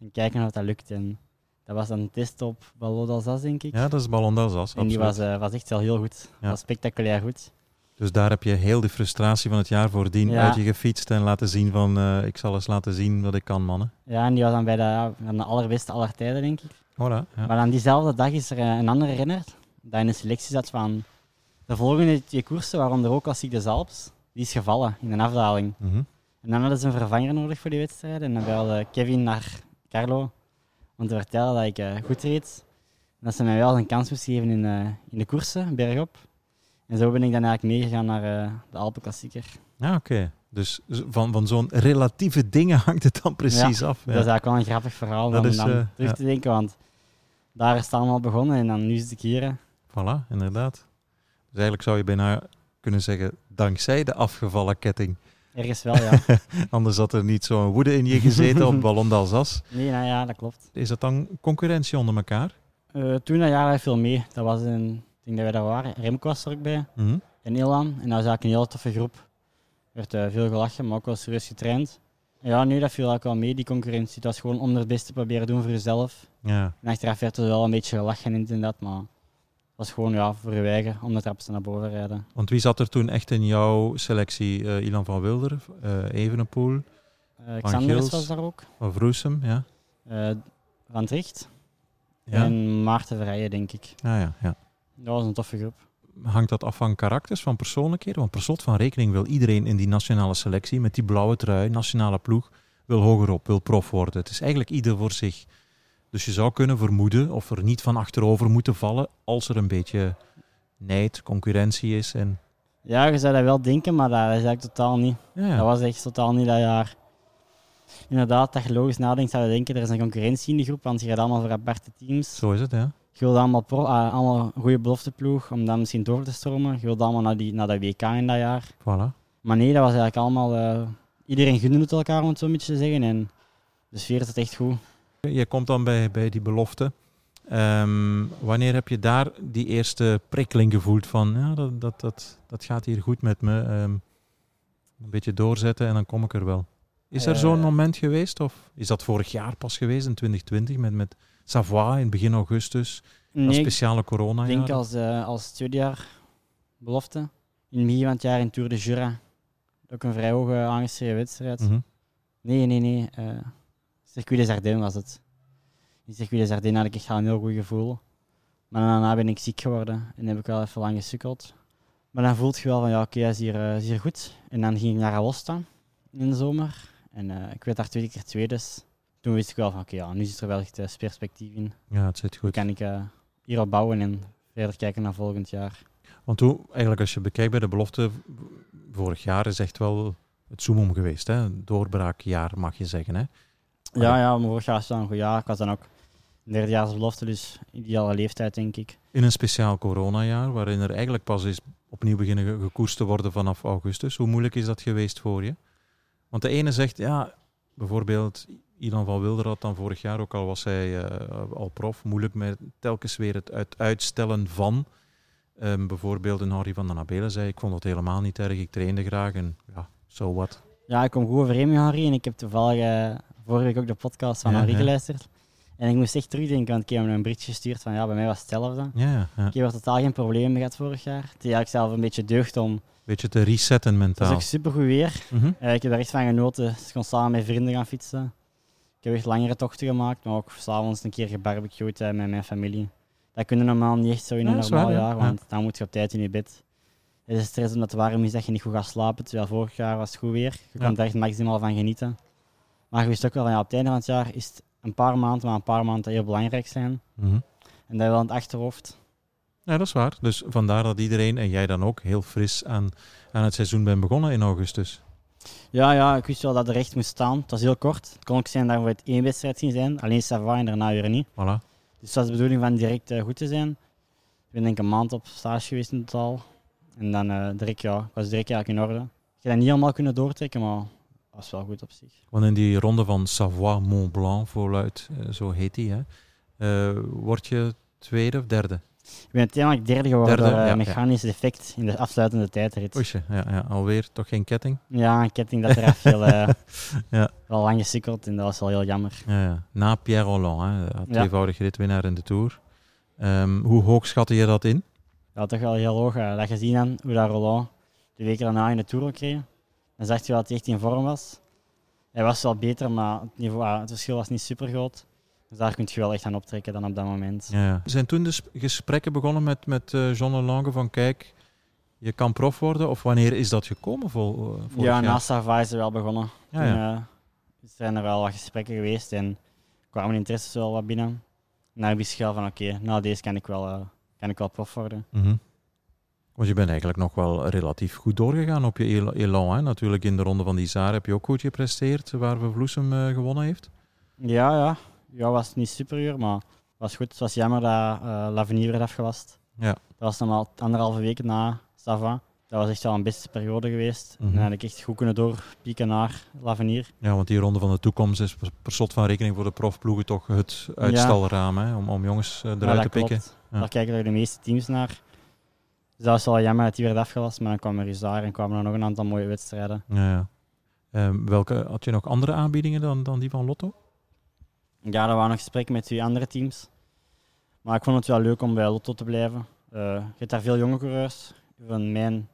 En kijken of dat lukt. En dat was dan een test op Ballot d'Alsace, denk ik. ja, dat is Ballon d'Alsace, en die was, eh, was echt wel heel goed. Ja. Was spectaculair goed. Dus daar heb je heel de frustratie van het jaar voordien Ja. uit je gefietst en laten zien van eh, ik zal eens laten zien wat ik kan, mannen. Ja, en die was dan bij de, ja, de allerbeste aller tijden, denk ik. Voilà, ja. Maar dan diezelfde dag is er eh, een andere renner dat in de selectie zat van de volgende twee koersen, waaronder ook als de Alps, die is gevallen in een afdaling. Mhm. En dan hadden ze een vervanger nodig voor die wedstrijd. En dan belde Kevin naar Carlo om te vertellen dat ik eh, goed reed. En dat ze mij wel een kans moesten geven in, eh, in de koersen, bergop. En zo ben ik dan eigenlijk meegegaan naar eh, de Alpenklassieker. Ja, oké. Dus van, van zo'n relatieve dingen hangt het dan precies af. Ja. Dat is eigenlijk wel een grappig verhaal Dat om is, dan terug ja. te denken, want daar is het allemaal begonnen en dan nu zit ik hier. hè. Voilà, inderdaad. Dus eigenlijk zou je bijna kunnen zeggen, dankzij de afgevallen ketting. Ergens wel, ja. <laughs> Anders had er niet zo'n woede in je gezeten op <laughs> Ballon d'Alsace. nee, nou ja, dat klopt. Is dat dan concurrentie onder elkaar? Eh, toen dat jaar had ik veel mee. Dat was een, ik denk dat wij daar waren. Remco was er ook bij. Mhm. En Ilan. En dat was eigenlijk een hele toffe groep. Er werd eh, veel gelachen, maar ook wel serieus getraind. Ja, nu dat viel eigenlijk wel mee, die concurrentie. Het was gewoon om het beste te proberen doen voor jezelf. Ja, En achteraf werd er wel een beetje gelachen dat, maar was gewoon ja, voor je eigen om de trapste naar boven rijden. want wie zat er toen echt in jouw selectie? Eh, Ilan van Wilder, eh Evenepoel, Gils. was daar ook. van Vroesem, ja? Van Tricht. Ja, En Maarten Verrijen, denk ik. ja, ja. ja. Dat was een toffe groep. Hangt dat af van karakters, van persoonlijkheden? Want per slot van rekening wil iedereen in die nationale selectie met die blauwe trui, nationale ploeg, wil hogerop, wil prof worden. Het is eigenlijk ieder voor zich. Dus je zou kunnen vermoeden of er niet van achterover moeten vallen als er een beetje nijd, concurrentie is. En, Ja, je zou dat wel denken, maar dat is eigenlijk totaal niet. ja. Dat was echt totaal niet dat jaar. Inderdaad, dat je logisch nadenkt, zou je denken, er is een concurrentie in de groep, want je gaat allemaal voor aparte teams. Zo is het, ja. Je wilt allemaal, pro, ah, allemaal een goede belofteploeg om dan misschien door te stromen. Je wilt allemaal naar, die, naar dat WK in dat jaar. Voilà. Maar nee, dat was eigenlijk allemaal... eh, iedereen gunde het elkaar, om het zo een beetje te zeggen. En de sfeer zat echt goed. Je komt dan bij, bij die belofte. Ehm, wanneer heb je daar die eerste prikkeling gevoeld van, ja, dat, dat, dat, dat gaat hier goed met me. ehm, een beetje doorzetten en dan kom ik er wel. Is er Eh. zo'n moment geweest? Of is dat vorig jaar pas geweest, in 2020, met, met Savoie in begin augustus? Nee, ik speciale corona denk als, eh, als belofte. In het begin van het jaar in Tour de Jura. Ook een vrij hoge aangeschreven wedstrijd. Mhm. Nee, nee, nee. eh Circuit des Ardennes was het. In Circuit des Ardennes had ik echt een heel goed gevoel. Maar daarna ben ik ziek geworden en heb ik wel even lang gesukkeld. Maar dan voelt je wel van, ja, oké, is, hier, eh, is hier goed. En dan ging ik naar Aosta in de zomer. En eh, ik werd daar tweede keer tweede. Dus toen wist ik wel van, oké, ja, nu zit er wel echt eh, perspectief in. Ja, het zit goed. kan ik hierop bouwen en verder kijken naar volgend jaar. Want toen, eigenlijk als je bekijkt bij de belofte, vorig jaar is echt wel het zoomom geweest. Hè? Doorbraakjaar mag je zeggen. Hè? Ja, ja, vorig jaar wel een goed jaar. Ik was dan ook derdejaarsbelofte, dus ideale leeftijd, denk ik. In een speciaal coronajaar, waarin er eigenlijk pas is opnieuw beginnen ge- gekoerst te worden vanaf augustus. Hoe moeilijk is dat geweest voor je? Want de ene zegt, ja, bijvoorbeeld Ilan van Wilder had dan vorig jaar, ook al was hij eh, al prof, moeilijk met telkens weer het uit, uitstellen van. Ehm, bijvoorbeeld een Harry van den Abelen zei, ik vond het helemaal niet erg, ik trainde graag en ja, zo wat. Ja, ik kom goed overeen met Harry en ik heb toevallig eh, vorige week ook de podcast van ja. geluisterd. En ik moest echt terugdenken, want ik heb hem een berichtje gestuurd van ja, bij mij was het hetzelfde. Ja, ja. Ik heb er totaal geen probleem mee gehad vorig jaar. Het is eigenlijk zelf een beetje deugd om... Beetje te resetten Het is mentaal. ook supergoed weer. Mhm. Eh, ik heb er echt van genoten. Ik kon samen met vrienden gaan fietsen. Ik heb echt langere tochten gemaakt, maar ook s'avonds een keer gebarbecued eh, met mijn familie. Dat kunnen normaal niet echt zo in een normaal waar, jaar, want dan moet je op tijd in je bed. Het is stress omdat het warm is dat je niet goed gaat slapen, terwijl vorig jaar was het goed weer. Je kon er echt maximaal van genieten. Maar je wist ook wel van ja, op het einde van het jaar is het een paar maanden, maar een paar maanden heel belangrijk zijn. Mhm. En dat wel in het achterhoofd. Ja, dat is waar. Dus vandaar dat iedereen, en jij dan ook, heel fris aan, aan het seizoen bent begonnen in augustus. Ja, ja, ik wist wel dat er echt moest staan. Het was heel kort. Het kon ook zijn dat we het één wedstrijd zien zijn, alleen Sava en daarna weer niet. Voilà. Dus het was de bedoeling van direct eh, goed te zijn. Ik ben denk ik een maand op stage geweest in totaal. En dan eh, direct, ja, ik was direct eigenlijk in orde. Ik heb dat niet allemaal kunnen doortrekken, maar was wel goed op zich. Want in die ronde van Savoie Mont Blanc voluit, eh, zo heet die, hè, eh, word je tweede of derde? Ik ben uiteindelijk derde geworden Derde, door eh, ja, mechanisch defect in de afsluitende tijdrit. Oesje, ja, ja, alweer toch geen ketting? Ja, een ketting dat eraf viel. eh <laughs> Ja. Wel lang gesukkeld en dat was wel heel jammer. Ja, ja. Na Pierre Rolland, hè, tweevoudig ritwinnaar in de Tour. Ehm, hoe hoog schatte je dat in? Ja, toch wel heel hoog. eh, dat gezien dan hoe dat Roland de weken daarna in de Tour kreeg. Dan zag je wel dat hij echt in vorm was. Hij was wel beter, maar het, niveau, ah, het verschil was niet super groot. Dus daar kun je wel echt aan optrekken dan op dat moment. Ja. Zijn toen de sp- gesprekken begonnen met, met eh, John Lange van kijk, je kan prof worden? Of wanneer is dat gekomen vol, eh, Ja, jaar? na Sava is er wel begonnen. Ja, Toen ja. eh, zijn er wel wat gesprekken geweest en kwamen interesses wel wat binnen. En dan heb ik geschel van oké, nou deze kan ik wel, eh, kan ik wel prof worden. Mhm. Want je bent eigenlijk nog wel relatief goed doorgegaan op je el- elan. Hè? Natuurlijk in de ronde van die Zaar heb je ook goed gepresteerd, waar we Vloesem eh, gewonnen heeft. Ja, ja. Ja, was niet superieur, maar was goed. Het was jammer dat eh Lavenier werd afgelast. Ja. Dat was dan al anderhalve week na Sava. Dat was echt wel een beste periode geweest. Mhm. En dan had ik echt goed kunnen doorpieken naar Lavenier. Ja, want die ronde van de toekomst is per, slot van rekening voor de profploegen toch het uitstalraam, hè? Om, om jongens eh, Ja, eruit te pikken. klopt. Ja. Daar kijken er de meeste teams naar. Dus dat was wel jammer dat die werd afgelast, maar dan kwam er Isar en kwamen er nog een aantal mooie wedstrijden. Ja, ja. Ehm, welke, had je nog andere aanbiedingen dan, dan die van Lotto? Ja, er waren nog gesprekken met twee andere teams. Maar ik vond het wel leuk om bij Lotto te blijven. Eh, je hebt daar veel jonge coureurs van mijn,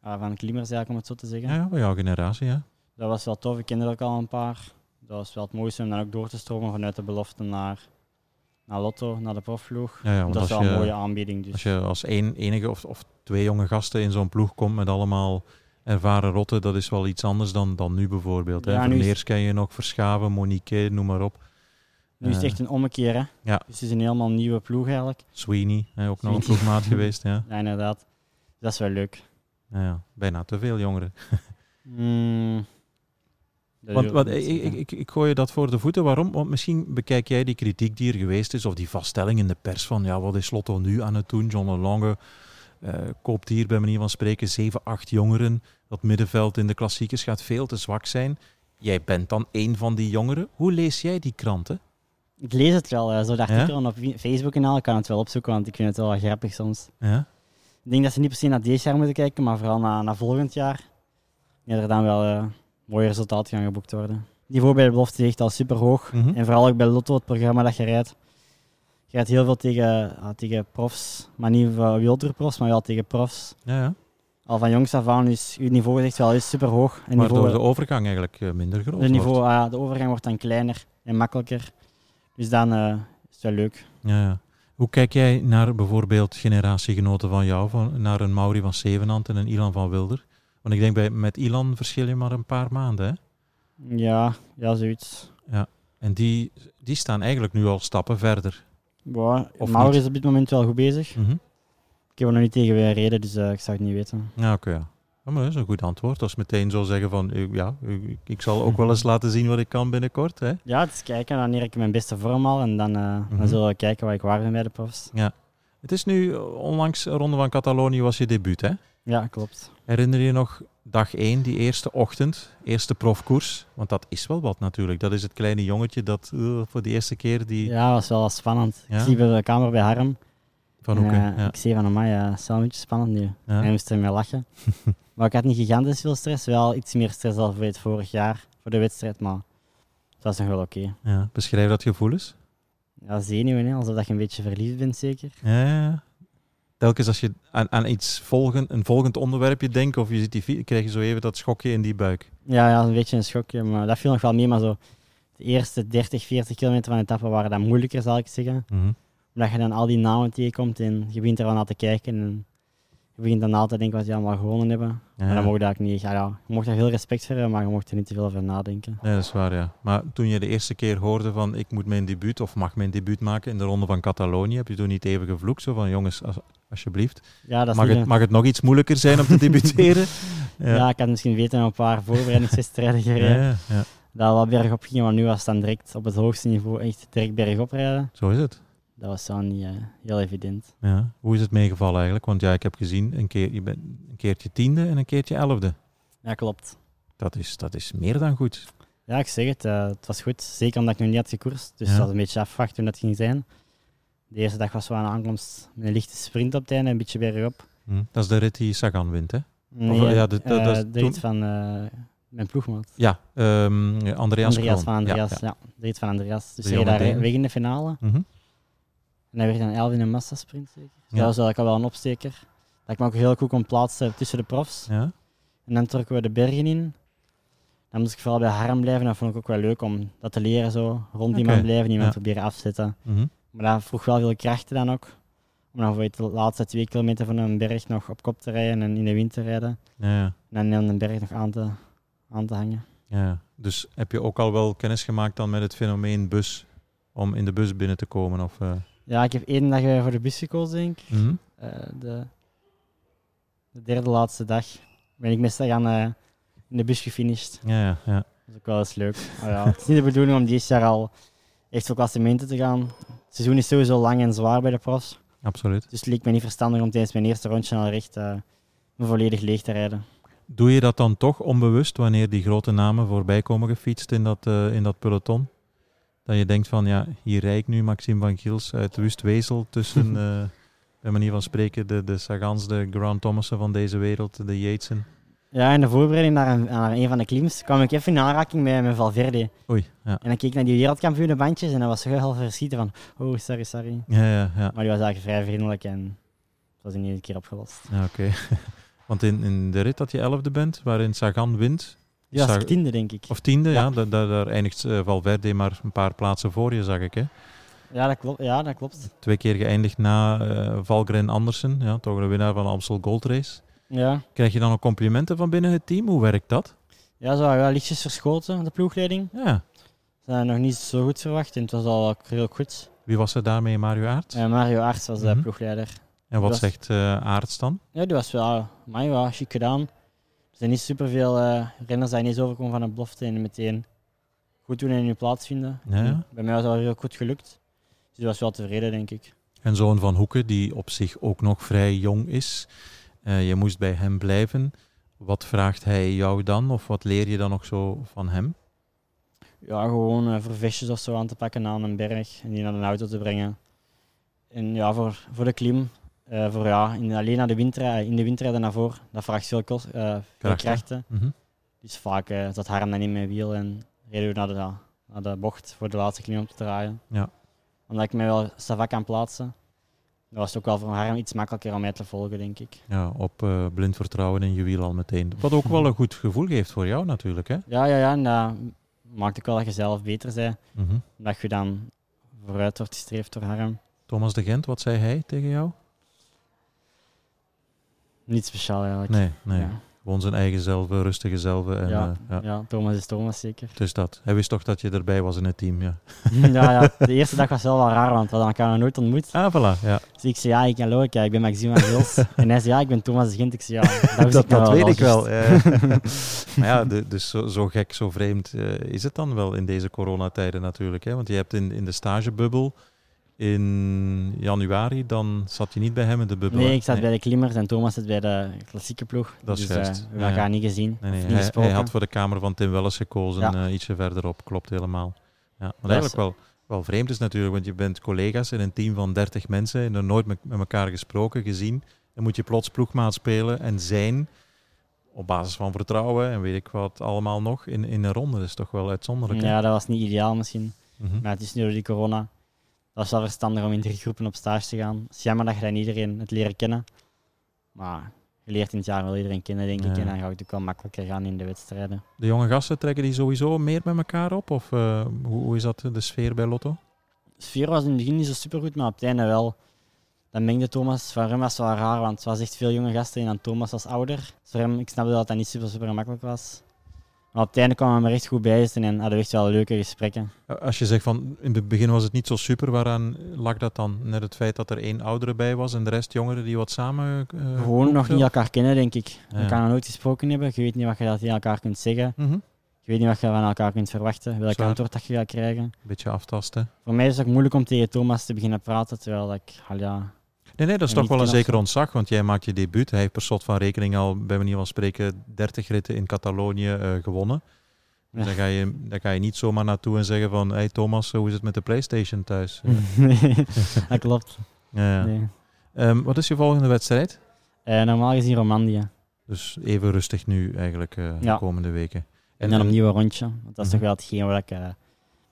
ah, van klimmers eigenlijk, om het zo te zeggen. Ja, ja, van jouw generatie, ja. Dat was wel tof, ik kende er ook al een paar. Dat was wel het mooiste om dan ook door te stromen vanuit de belofte naar, naar Lotto, naar de profvloeg. ja, dat is wel je, een mooie aanbieding. Dus. Als je als één, enige of, of twee jonge gasten in zo'n ploeg komt met allemaal ervaren rotten, dat is wel iets anders dan, dan nu bijvoorbeeld. Hè. Ja, nu is- Vermeers ken je nog, Verschaven, Monique, noem maar op. Nu is het Eh, echt een ommekeer, hè? Ja. Dus het is een helemaal nieuwe ploeg eigenlijk. Sweeney, hè, ook nog een ploegmaat <laughs> geweest. Ja. Ja, inderdaad. Dat is wel leuk. Ja, ja, bijna te veel jongeren. <laughs> Mm, Want ik, ik, ik, ik gooi je dat voor de voeten. Waarom? Want misschien bekijk jij die kritiek die er geweest is, of die vaststelling in de pers van, ja, wat is Lotto nu aan het doen? John Lange eh, koopt hier bij manier van spreken 7, 8 jongeren. Dat middenveld in de klassiekers gaat veel te zwak zijn. Jij bent dan een van die jongeren. Hoe lees jij die kranten? Ik lees het wel, zo de Ja? artikelen op Facebook en al. Ik kan het wel opzoeken, want ik vind het wel grappig soms. Ja? Ik denk dat ze niet per se naar deze jaar moeten kijken, maar vooral naar, naar volgend jaar. Ja, er dan wel eh, mooie resultaten gaan geboekt worden. Het niveau bij de belofte is echt al super hoog. Mhm. En vooral ook bij Lotto, het programma dat je rijdt. Je rijdt heel veel tegen, ah, tegen profs, maar niet voor wielerprofs, maar wel tegen profs. Ja, ja. Al van jongs af aan is je niveau echt wel is super hoog. En Waardoor niveau, de overgang eigenlijk eh, minder groot de, wordt. niveau, ah, de overgang wordt dan kleiner en makkelijker. Dus dan eh, is het wel leuk. Ja, ja. Hoe kijk jij naar bijvoorbeeld generatiegenoten van jou, van, naar een Mauri van Zevenand en een Ilan van Wilder? Want ik denk bij, met Ilan verschil je maar een paar maanden. Hè? Ja, ja zoiets. En die, die staan eigenlijk nu al stappen verder. Ja, Of Mauro is op dit moment wel goed bezig. Mhm. Ik heb er nog niet tegen weer reden, dus eh, ik zou het niet weten. Ja, oké. ja. Ja, maar dat is een goed antwoord. Als meteen zo zeggen van, eh, ja, ik, ik zal ook wel eens laten zien wat ik kan binnenkort. Hè? Ja, het is kijken wanneer ik mijn beste vorm al en dan, eh, Mhm. dan zullen we kijken waar ik waar ben bij de profs. Het is nu, eh, onlangs Ronde van Catalonië was je debuut. Hè? Ja, klopt. Herinner je nog dag één, die eerste ochtend, eerste profkoers. Want dat is wel wat natuurlijk. Dat is het kleine jongetje dat uh, voor de eerste keer die... Ja, dat was wel spannend. Ja? Ik liep op de kamer bij Harm. Van En, Hoeken. eh, ja. Ik zei van, amai, ja, het is wel een beetje spannend nu. Ja. Hij moest ermee lachen. <laughs> maar ik had niet gigantisch veel stress. Wel iets meer stress dan voor het vorig jaar, voor de wedstrijd. Maar het was nog wel oké. Ja, Beschrijf dat gevoel eens. Ja, zenuwen, hè, alsof dat je een beetje verliefd bent, zeker. Ja, ja, ja. Telkens als je aan, aan iets volgen, een volgend onderwerpje denkt of je ziet die krijg je zo even dat schokje in die buik. Ja, ja, een beetje een schokje, maar dat viel nog wel mee. Maar zo, de eerste 30, 40 kilometer van de etappe waren dan moeilijker, zal ik zeggen. Mhm. Omdat je dan al die namen tegenkomt en je begint er wel naar te kijken. En je begint dan altijd te denken wat die allemaal gewonnen hebben. Ja, Maar dan mocht ook niet. Ja, ja, je mocht daar heel respect voor hebben, maar je mocht er niet te veel over nadenken. Nee, dat is waar, ja. Maar toen je de eerste keer hoorde van ik moet mijn debuut of mag mijn debuut maken in de ronde van Catalonië, heb je toen niet even gevloekt? Zo van jongens, als, alsjeblieft. Ja, dat is Mag het, een- mag het nog iets moeilijker zijn om te <laughs> debuteren? ja. ik had misschien weten een paar voorbereidingswedstrijden gereden. ja, ja. Dat wel bergop ging, maar nu was het dan direct op het hoogste niveau echt direct bergop rijden. Zo is het. Dat was zo niet eh, heel evident. Ja. Hoe is het meegevallen eigenlijk? Want ja, ik heb gezien, een, keer, je bent een keertje tiende en een keertje elfde. Ja, klopt. Dat is, dat is meer dan goed. Ja, ik zeg het. eh, het was goed. Zeker omdat ik nog niet had gekoerst. Dus Ja. was een beetje afwachten hoe dat ging zijn. De eerste dag was wel een aankomst met een lichte sprint op het einde, een beetje bergop. Hm. Dat is de rit die Sagan wint, hè? Nee, ja, de- dat- eh, dat is de toen- rit van mijn ploegmaat. Ja, ehm Andreas, van Andreas, Ja, ja, ja. De rit van Andreas. Dus De hij daar weg in de finale. Mhm. En hij werd dan 11 in een massasprint zeker. Dus Ja. dat was al wel een opsteker. Dat ik me ook heel goed kon plaatsen tussen de profs. Ja. En dan trokken we de bergen in. Dan moest ik vooral bij Harm blijven. Dat vond ik ook wel leuk om dat te leren zo. Rond Oké, iemand blijven, iemand ja. proberen afzetten. Mhm. Maar dat vroeg wel veel krachten dan ook. Om dan voor de laatste twee kilometer van een berg nog op kop te rijden en in de wind te rijden. Ja. En dan een berg nog aan te, aan te hangen. Ja, dus heb je ook al wel kennis gemaakt dan met het fenomeen bus, om in de bus binnen te komen? Of, eh, Ja, ik heb één dag eh, voor de bus gekozen, denk ik. mhm. Eh, de, de derde laatste dag ben ik meestal gaan eh, in de bus gefinished. Ja, ja, ja. Dat is ook wel eens leuk. Maar ja, het is niet de bedoeling om dit jaar al echt voor klassementen te gaan. Het seizoen is sowieso lang en zwaar bij de profs. absoluut. Dus het leek me niet verstandig om tijdens mijn eerste rondje al recht eh, me volledig leeg te rijden. Doe je dat dan toch onbewust wanneer die grote namen voorbij komen gefietst in dat, in dat peloton? Dat je denkt van, ja, hier rijd ik nu Maxime van Giels uit Wustwezel tussen, <laughs> eh bij manier van spreken, de, de Sagans, de Grant Thomassen van deze wereld, de Yatesen. Ja, in de voorbereiding naar een, naar een van de klims kwam ik even in aanraking met, met Valverde. Oei, ja. En dan keek ik naar die wereldkampioenenbandjes en dat was heel verschieten van, oh, sorry, sorry. Ja, ja, ja. Maar die was eigenlijk vrij vriendelijk en het was in één keer opgelost. ja oké. <laughs> Want in, in de rit dat je elfde bent, waarin Sagan wint, Was Sag- tiende, denk ik. of tiende, ja, Ja. da- da- daar eindigt eh, Valverde maar een paar plaatsen voor je, zag ik. Hè? Ja, dat klopt. Ja, dat klopt. Twee keer geëindigd na eh Valgren Andersen, ja, toch een winnaar van de Amstel Gold Race. Ja, Krijg je dan ook complimenten van binnen het team? Hoe werkt dat? ja zo wel lichtjes verschoten, de ploegleiding. Ja. Ze hadden nog niet zo goed verwacht en het was al heel goed. Wie was er daarmee? Mario Aert? Eh, Mario Aerts was de Mhm. ploegleider. En wat zegt eh Aerts dan? Ja, die was wel, maar ja, chic gedaan. Er zijn niet superveel eh renners die ineens overkomen van een belofte en meteen goed doen en in hun plaats vinden. Ja, ja. En Bij mij was dat heel goed gelukt. Dus die was wel tevreden, denk ik. En zoon van Hoeken, die op zich ook nog vrij jong is. Eh, je moest bij hem blijven. Wat vraagt hij jou dan? Of wat leer je dan nog zo van hem? Ja, gewoon eh, voor visjes of zo aan te pakken aan een berg en die naar een auto te brengen. En ja, voor, voor de klim, eh, voor ja, in, alleen naar de winter, in de winter naar voren, dat vraagt veel, kost, eh, veel Krachten. Mhm. Dus vaak eh, zat Harm dan in mijn wiel en reden we naar de, naar de bocht voor de laatste klim om te draaien. Ja. Omdat ik mij wel savak kan plaatsen. Dat was het ook wel voor Harm iets makkelijker om mij te volgen, denk ik. Ja, op eh, blind vertrouwen in je wiel al meteen. Wat ook wel een goed gevoel geeft voor jou natuurlijk. Hè? Ja, ja, ja. En dat maakt ook wel dat je zelf beter bent. Mhm. Dat je dan vooruit wordt gestreefd door Harm. Thomas de Gent, wat zei hij tegen jou? Niet speciaal eigenlijk. Nee, nee. Ja. Gewoon zijn eigen zelf, rustige zelf. En, Ja. eh, ja. Ja, Thomas is Thomas zeker. Is dat. Hij wist toch dat je erbij was in het team, ja. <laughs> ja, ja, <laughs> de eerste dag was wel wel raar, want we hadden elkaar nog nooit ontmoet. Ah, voilà. Ja. Dus ik zei, ja, ik hallo, ik, ik ben Maxime van Gils. <laughs> en hij zei, ja, ik ben Thomas de Gent. Ik zei, ja, dat, dat, ik nog dat weet ik wel. ja. maar ja, de- dus zo, zo gek, zo vreemd eh, is het dan wel in deze coronatijden natuurlijk. Hè? Want je hebt in, in de stagebubbel in januari, dan zat je niet bij hem in de bubbel. Nee, ik zat bij de klimmers en Thomas zit bij de klassieke ploeg. Dat is dus eh, juist. we hebben Ja, elkaar niet gezien. Nee, niet hij, hij had voor de kamer van Tim Welles gekozen, Ja. eh, ietsje verderop. Klopt helemaal. Ja, wat eigenlijk wel, wel vreemd is natuurlijk, want je bent collega's in een team van 30 mensen en er nooit met, met elkaar gesproken, gezien. Dan moet je plots ploegmaat spelen en zijn op basis van vertrouwen en weet ik wat allemaal nog in, in een ronde. Dat is toch wel uitzonderlijk. hè? Ja, dat was niet ideaal misschien. Mhm. Maar het is nu door die corona. Dat was wel verstandig om in drie groepen op stage te gaan. Het is jammer dat je dan iedereen het leren kennen. Maar je leert in het jaar wel iedereen kennen, denk ik. Ja. En dan gaat het ook wel makkelijker gaan in de wedstrijden. De jonge gasten trekken die sowieso meer met elkaar op? Of eh, hoe, hoe is dat de sfeer bij Lotto? De sfeer was in het begin niet zo supergoed, maar op het einde wel. Dan mengde Thomas, van hem was wel raar, want het was echt veel jonge gasten en dan Thomas was ouder. Dus ik snapte dat dat niet super, super makkelijk was. Maar op het einde kwamen we er echt goed bij zitten en hadden we echt wel leuke gesprekken. Als je zegt van in het begin was het niet zo super, waaraan lag dat dan? Net het feit dat er één oudere bij was en de rest jongeren die wat samen. eh, Gewoon nog niet elkaar kennen, denk ik. Ja. We gaan nog nooit gesproken hebben. Je weet niet wat je dat tegen elkaar kunt zeggen. Mhm. Je weet niet wat je van elkaar kunt verwachten, welk Zwaar. antwoord dat je gaat krijgen. Beetje aftasten. Voor mij is het ook moeilijk om tegen Thomas te beginnen praten, terwijl dat ik, al ja, Nee, nee, dat is En toch wel een zeker ontzag, want jij maakt je debuut. Hij heeft per slot van rekening al, bij manier van spreken, 30 ritten in Catalonië eh, gewonnen. Dus Ja. daar, ga je, daar ga je niet zomaar naartoe en zeggen van, hey Thomas, hoe is het met de Playstation thuis? <laughs> nee, <laughs> dat klopt. Ja. Nee. Ehm, wat is je volgende wedstrijd? Eh, normaal gezien Romandie. Dus even rustig nu eigenlijk eh, de komende weken. En dan opnieuw een rondje. Want dat is Mhm. toch wel hetgeen waar ik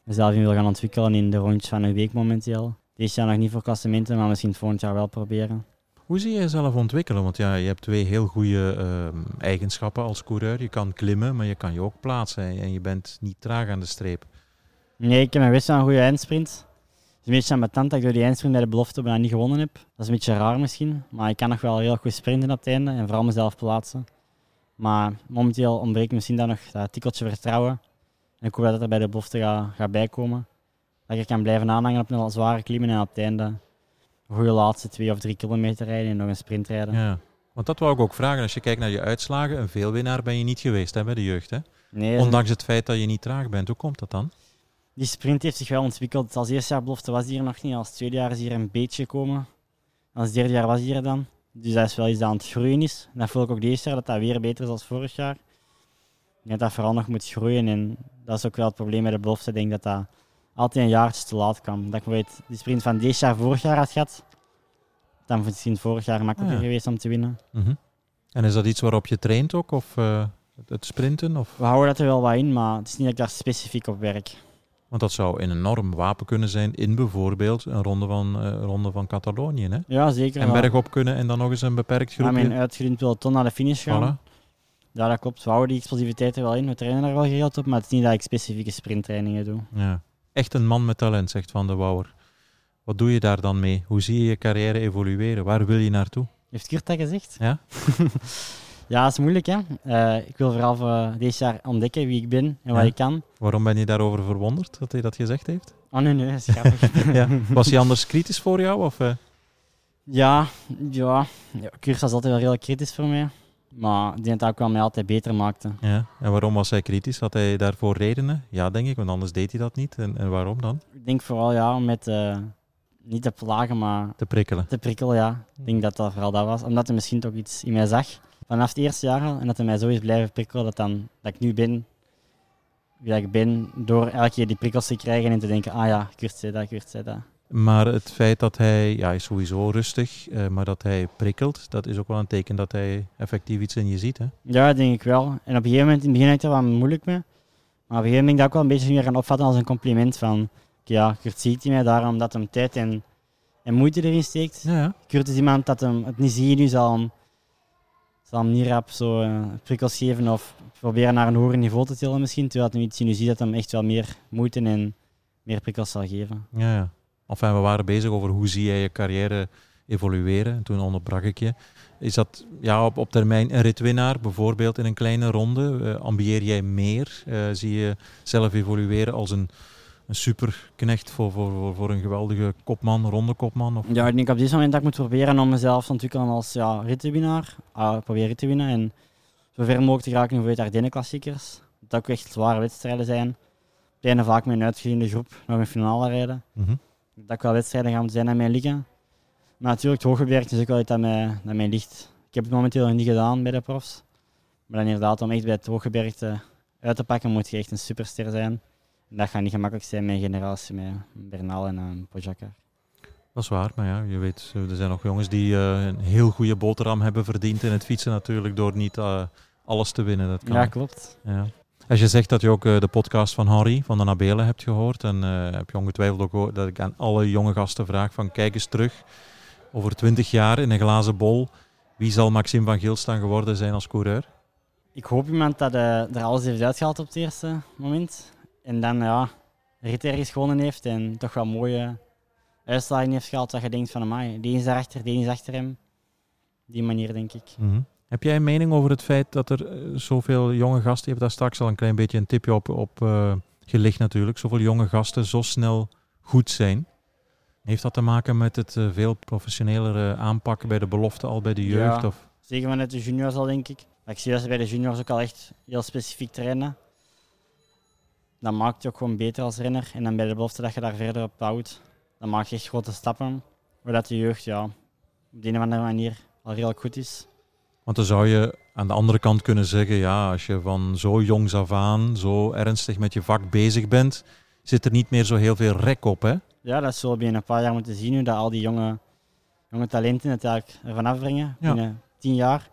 mezelf in wil gaan ontwikkelen in de rondjes van een week momenteel. Dit jaar nog niet voor klassementen, maar misschien volgend jaar wel proberen. Hoe zie je jezelf ontwikkelen? Want ja, je hebt twee heel goede ehm, eigenschappen als coureur. Je kan klimmen, maar je kan je ook plaatsen. En je bent niet traag aan de streep. Nee, ik heb best wel een goede eindsprint. Het is een beetje ambetant dat ik door die eindsprint bij de belofte bijna niet gewonnen heb. Dat is een beetje raar misschien, maar ik kan nog wel heel goed sprinten op het einde en vooral mezelf plaatsen. Maar momenteel ontbreekt misschien dan nog dat tikkeltje vertrouwen. En ik hoop dat het er bij de belofte gaat, gaat bijkomen. Dat er kan blijven aanhangen op een zware klimmen en op het einde een goede laatste twee of drie kilometer rijden en nog een sprint rijden. Ja. Want dat wou ik ook vragen. Als je kijkt naar je uitslagen, een veelwinnaar ben je niet geweest hè, bij de jeugd. Hè? Nee, Ondanks het feit dat je niet traag bent. Hoe komt dat dan? Die sprint heeft zich wel ontwikkeld. Als eerste jaar belofte was die er nog niet. Als tweede jaar is hier een beetje gekomen. Als derde jaar was die er dan. Dus dat is wel iets dat aan het groeien is. En dat voel ik ook deze jaar, dat dat weer beter is dan vorig jaar. Ik denk dat dat vooral nog moet groeien. En dat is ook wel het probleem met de belofte. Ik denk dat dat altijd een jaartje te laat kwam. Dat ik bijvoorbeeld die sprint van deze jaar vorig jaar had gehad. Dan misschien vorig jaar makkelijker Ah, ja. geweest om te winnen. Mhm. En is dat iets waarop je traint ook? Of eh, het- sprinten? Of? We houden dat er wel wat in, maar het is niet dat ik daar specifiek op werk. Want dat zou een enorm wapen kunnen zijn in bijvoorbeeld een ronde van, eh, ronde van Catalonië. Hè? Ja, zeker. En bergop kunnen en dan nog eens een beperkt Ja, mijn groepje. uitgediend peloton naar de finish gaan. Voilà. Ja, dat klopt. We houden die explosiviteit er wel in. We trainen daar wel geregeld op, maar het is niet dat ik specifieke sprinttrainingen doe. Ja. Echt een man met talent, zegt Van de Wouwer. Wat doe je daar dan mee? Hoe zie je je carrière evolueren? Waar wil je naartoe? Heeft Kurt dat gezegd? Ja? <laughs> Ja, dat is moeilijk, hè. Eh, ik wil vooral voor deze jaar ontdekken wie ik ben en wat ik kan. Waarom ben je daarover verwonderd dat hij dat gezegd heeft? Oh nee, nee, dat is grappig. <laughs> ja. Was hij anders kritisch voor jou? Of, eh? ja, ja, ja. Kurt was altijd wel heel kritisch voor mij. Maar ik denk dat ook wel mij altijd beter maakte. ja. En waarom was hij kritisch? Had hij daarvoor redenen? Ja, denk ik, want anders deed hij dat niet. En, en waarom dan? Ik denk vooral, ja, om met... eh, niet te plagen, maar Te prikkelen. te prikkelen, ja. Ik denk dat dat vooral dat was. Omdat hij misschien toch iets in mij zag. Vanaf het eerste jaar al. En dat hij mij zo is blijven prikkelen dat, dan, dat ik nu ben wie ik ben. Door elke keer die prikkels te krijgen en te denken, ah ja, Kurt zei dat, Kurt zei dat. Maar het feit dat hij, ja, hij is sowieso rustig, eh, maar dat hij prikkelt, dat is ook wel een teken dat hij effectief iets in je ziet. Hè? Ja, denk ik wel. En op een gegeven moment, in het begin had ik daar wat moeilijk mee. Maar op een gegeven moment ben ik dat ook wel een beetje meer gaan opvatten als een compliment van, ja, Kurt ziet hij mij daarom dat hem tijd en, en moeite erin steekt. Ja, ja. Kurt is iemand dat hem het niet ziet nu, zal hem, zal hem niet rap zo eh, prikkels geven of proberen naar een hoger niveau te tillen misschien. Terwijl hij iets nu ziet dat hem echt wel meer moeite en meer prikkels zal geven. ja, ja. Enfin, we waren bezig over hoe zie jij je carrière evolueren. En toen onderbrak ik je. Is dat ja, op, op termijn een ritwinnaar, bijvoorbeeld in een kleine ronde? Eh, ambieer jij meer? Eh, zie je zelf evolueren als een, een superknecht voor, voor, voor, voor een geweldige kopman, ronde kopman? Of? Ja, ik denk op dit moment dat ik moet proberen om mezelf te ontwikkelen als ja, rittenwinnaar. Ah, proberen te winnen en zo ver mogelijk te geraken voor de Ardennen klassiekers. Dat ook echt zware wedstrijden zijn. Einde vaak met een uitgediende groep nog een finale rijden. Mhm. Dat ik wel wedstrijden ga moeten zijn aan mij liggen. Maar natuurlijk, het hooggewerkt is ook wel iets dat mij, dat mij ligt. Ik heb het momenteel nog niet gedaan bij de profs. Maar dan inderdaad, om echt bij het hooggebergte uit te pakken, moet je echt een superster zijn. En dat gaat niet gemakkelijk zijn met een generatie, met Bernal en een Pojakar. Dat is waar, maar ja, je weet, er zijn nog jongens die uh, een heel goede boterham hebben verdiend in het fietsen natuurlijk, door niet uh, alles te winnen. Dat kan. Ja, klopt. Ja. Als je zegt dat je ook uh, de podcast van Harry van de Nabelen hebt gehoord, en heb je ongetwijfeld ook gehoord dat ik aan alle jonge gasten vraag van kijk eens terug, over twintig jaar in een glazen bol, wie zal Maxime van Gilstaan geworden zijn als coureur? Ik hoop iemand dat er alles heeft uitgehaald op het eerste moment. En dan ja, rit ergens gewonnen heeft en toch wel mooie uitslagen heeft gehaald. Dat je denkt van, amai, die is daarachter, die is achter hem. Die manier, denk ik. Mm -hmm. Heb jij een mening over het feit dat er uh, zoveel jonge gasten, je hebt daar straks al een klein beetje een tipje op, op uh, gelicht natuurlijk, zoveel jonge gasten zo snel goed zijn? Heeft dat te maken met het uh, veel professionelere aanpakken bij de belofte al bij de jeugd? Ja, of? zeker vanuit de juniors al, denk ik. Ik zie dat ze bij de juniors ook al echt heel specifiek trainen. Dat maakt je ook gewoon beter als renner. En dan bij de belofte dat je daar verder op bouwt, dan maak je echt grote stappen. Zodat de jeugd ja, op de een of andere manier al redelijk goed is. Want dan zou je aan de andere kant kunnen zeggen, ja, als je van zo jongs af aan zo ernstig met je vak bezig bent, zit er niet meer zo heel veel rek op, hè? Ja, dat zullen we binnen een paar jaar moeten zien, hoe dat al die jonge, jonge talenten het eigenlijk ervan afbrengen. Ja. Binnen tien jaar.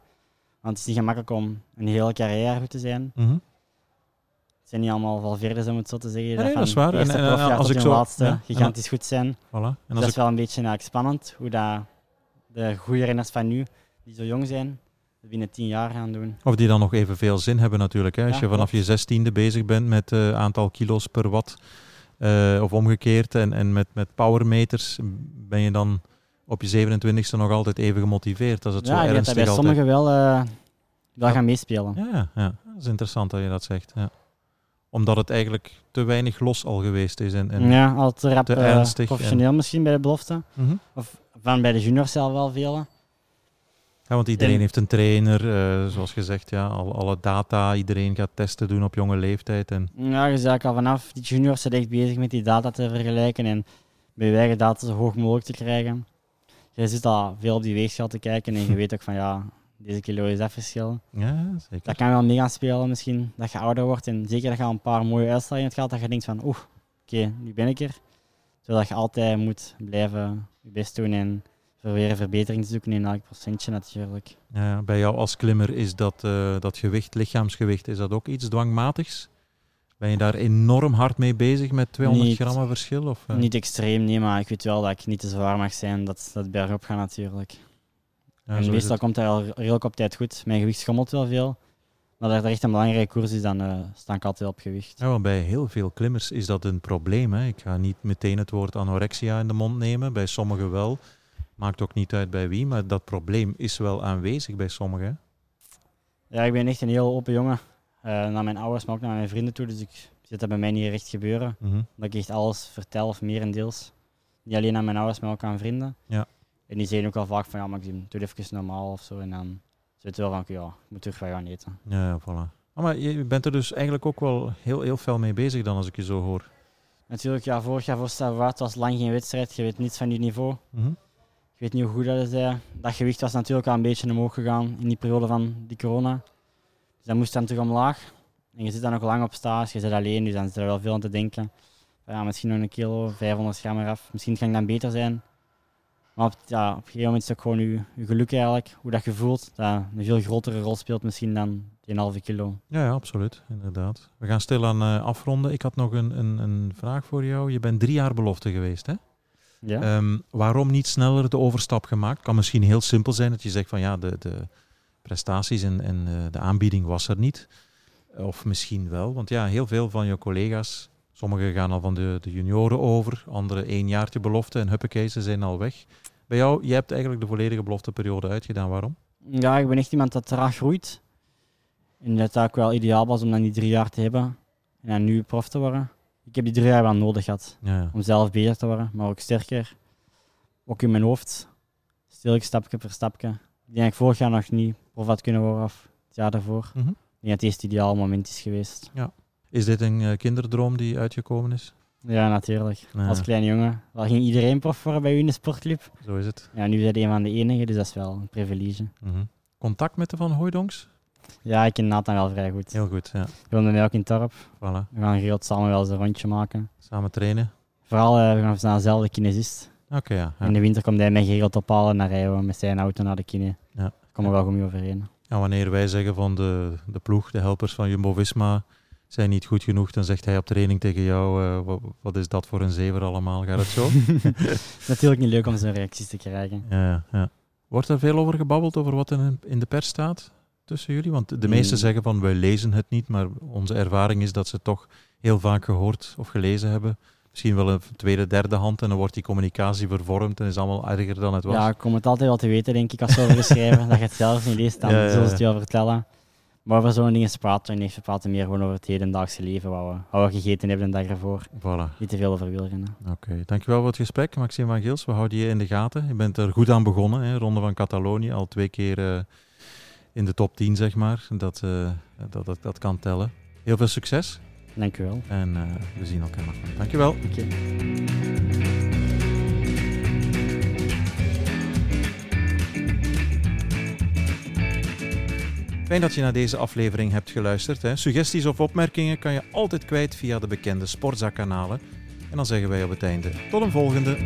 Want het is niet gemakkelijk om een hele carrière goed te zijn. Mhm. Het zijn niet allemaal Valverdes, om het zo te zeggen. Nee, van dat is waar. En, als ik zo- laatste ja, en gigantisch goed zijn. Voilà. En dat is wel een beetje spannend, hoe dat de goede renners van nu, die zo jong zijn, binnen tien jaar gaan doen. of die dan nog evenveel zin hebben natuurlijk. Hè? Als Ja, je vanaf klopt. je zestiende bezig bent met het aantal kilo's per watt, eh, of omgekeerd, en, en met, met powermeters, ben je dan op je 27ste nog altijd even gemotiveerd. Als het ja, zo denk dat ernstig bij altijd... sommigen wel, eh, wel Ja. gaan meespelen. Ja, ja, dat is interessant dat je dat zegt. Ja. Omdat het eigenlijk te weinig los al geweest is. En, en, ja, al te rap te eh, ernstig professioneel misschien bij de belofte. Mhm. Of van bij de juniors zelf wel veel. Ja, want iedereen En- heeft een trainer, eh, zoals gezegd, ja, al, alle data, iedereen gaat testen doen op jonge leeftijd. En, Ja, je eigenlijk al vanaf die juniors zijn echt bezig met die data te vergelijken en bij je eigen data zo hoog mogelijk te krijgen. Je zit al veel op die weegschaal te kijken en je <laughs> weet ook van ja, deze kilo is dat verschil. ja, zeker. Dat kan wel mee gaan spelen misschien, dat je ouder wordt en zeker dat je al een paar mooie uitslagen hebt gehad, dat je denkt van oeh, oké, nu ben ik er. Zodat je altijd moet blijven je best doen en proberen verbetering te zoeken in elk procentje natuurlijk. Ja, bij jou als klimmer is dat, eh, dat gewicht, lichaamsgewicht, is dat ook iets dwangmatigs? Ben je daar enorm hard mee bezig met 200 Niet. grammen verschil? Of, eh? Niet extreem, nee, maar ik weet wel dat ik niet te zwaar mag zijn, dat dat bergop gaat natuurlijk. Ja, en meestal komt dat al redelijk op tijd goed. Mijn gewicht schommelt wel veel. Maar als er echt een belangrijke koers is, dan eh, sta ik altijd op gewicht. Ja, want bij heel veel klimmers is dat een probleem. Hè. Ik ga niet meteen het woord anorexia in de mond nemen. Bij sommigen wel. Maakt ook niet uit bij wie, maar dat probleem is wel aanwezig bij sommigen. Ja, ik ben echt een heel open jongen. Eh, naar mijn ouders, maar ook naar mijn vrienden toe. Dus ik zit dat bij mij niet recht gebeuren. Mhm. Dat ik echt alles vertel, of merendeels. Niet alleen aan mijn ouders, maar ook aan vrienden. Ja. En die zeggen ook al vaak van, ja, Maxime, doe het even normaal of zo. En dan zit het wel van, ja, ik moet terug gaan eten. Ja, voilà. Ah, maar je bent er dus eigenlijk ook wel heel, heel fel mee bezig dan, als ik je zo hoor. Natuurlijk, ja, vorig jaar voor Stavois was lang geen wedstrijd. Je weet niets van je niveau. Mhm. Ik weet niet hoe goed dat is. Dat gewicht was natuurlijk al een beetje omhoog gegaan in die periode van die corona. Dus dat moest dan terug omlaag. En je zit dan nog lang op stage, je zit alleen, dus dan zit er wel veel aan te denken. Ja, misschien nog een kilo, 500 gram eraf. Misschien kan ik dan beter zijn. Maar op, ja, op een gegeven moment is het ook gewoon je, je geluk eigenlijk, hoe dat je voelt, dat een veel grotere rol speelt misschien dan die een halve kilo. Ja, ja, absoluut. Inderdaad. We gaan stilaan eh, afronden. Ik had nog een, een, een vraag voor jou. Je bent drie jaar belofte geweest, hè? Ja? Ehm, waarom niet sneller de overstap gemaakt? Kan misschien heel simpel zijn dat je zegt van ja, de, de prestaties en, en eh, de aanbieding was er niet. Of misschien wel, want ja, heel veel van je collega's, sommigen gaan al van de, de junioren over, anderen één jaartje belofte en huppakee, ze zijn al weg. Bij jou, je hebt eigenlijk de volledige belofteperiode uitgedaan. Waarom? Ja, ik ben echt iemand dat traag groeit. En dat het ook wel ideaal was om dan die drie jaar te hebben en dan nu prof te worden. Ik heb die drie jaar wel nodig gehad Ja, ja. om zelf beter te worden, maar ook sterker. Ook in mijn hoofd. Stil stapje per stapje. Ik denk dat ik vorig jaar nog niet prof had kunnen worden of het jaar daarvoor. Mhm. Ik denk dat het eerst het ideaal moment is geweest. Is dit een eh, kinderdroom die uitgekomen is? Ja, natuurlijk. Ja. Als kleine jongen. Wel ging iedereen prof worden bij u in de sportclub. Zo is het. Ja, nu ben je een van de enigen, dus dat is wel een privilege. Mhm. Contact met de Van Hooijdonks? Ja, ik ken Nathan wel vrij goed. Heel goed, ja. We wonen mij ook in het dorp. Voilà. We gaan geregeld samen wel eens een rondje maken. Samen trainen. Vooral, eh, we gaan naar dezelfde kinesist. Oké, ja. ja. In de winter komt hij mij geregeld ophalen en dan rijden met zijn auto naar de kine. Ja. Daar komen we wel goed mee overeen. En wanneer wij zeggen van de, de ploeg, de helpers van Jumbo-Visma zijn niet goed genoeg, dan zegt hij op training tegen jou, eh, wat, wat is dat voor een zever allemaal? Gaat het zo? <laughs> <laughs> Natuurlijk niet leuk om zo'n reacties te krijgen. ja, ja, ja. Wordt er veel over gebabbeld, over wat in, in de pers staat tussen jullie? Want de meesten Mm. zeggen van, wij lezen het niet, maar onze ervaring is dat ze het toch heel vaak gehoord of gelezen hebben. Misschien wel een tweede, derde hand en dan wordt die communicatie vervormd en is allemaal erger dan het was. Ja, ik kom het altijd wel te weten, denk ik, als ze over geschreven. dat je het zelf niet leest, dan Ja, ja, ja. zullen ze het je wel vertellen. Maar over zo'n dingen praten we niet. We praten meer gewoon over het hedendaagse leven, wat we, wat we gegeten hebben de dag ervoor. Voilà. Niet te veel over wielrennen. Oké, dankjewel voor het gesprek, Maxime van Gils. We houden je in de gaten. Je bent er goed aan begonnen, hè? Ronde van Catalonië, al twee keer eh, in de top 10, zeg maar. Dat, eh, dat, dat, dat kan tellen. Heel veel succes Dank u wel. en eh, we zien elkaar nog. Dankjewel. Oké. Fijn dat je naar deze aflevering hebt geluisterd. Hè. Suggesties of opmerkingen kan je altijd kwijt via de bekende Sportza-kanalen. En dan zeggen wij op het einde tot een volgende.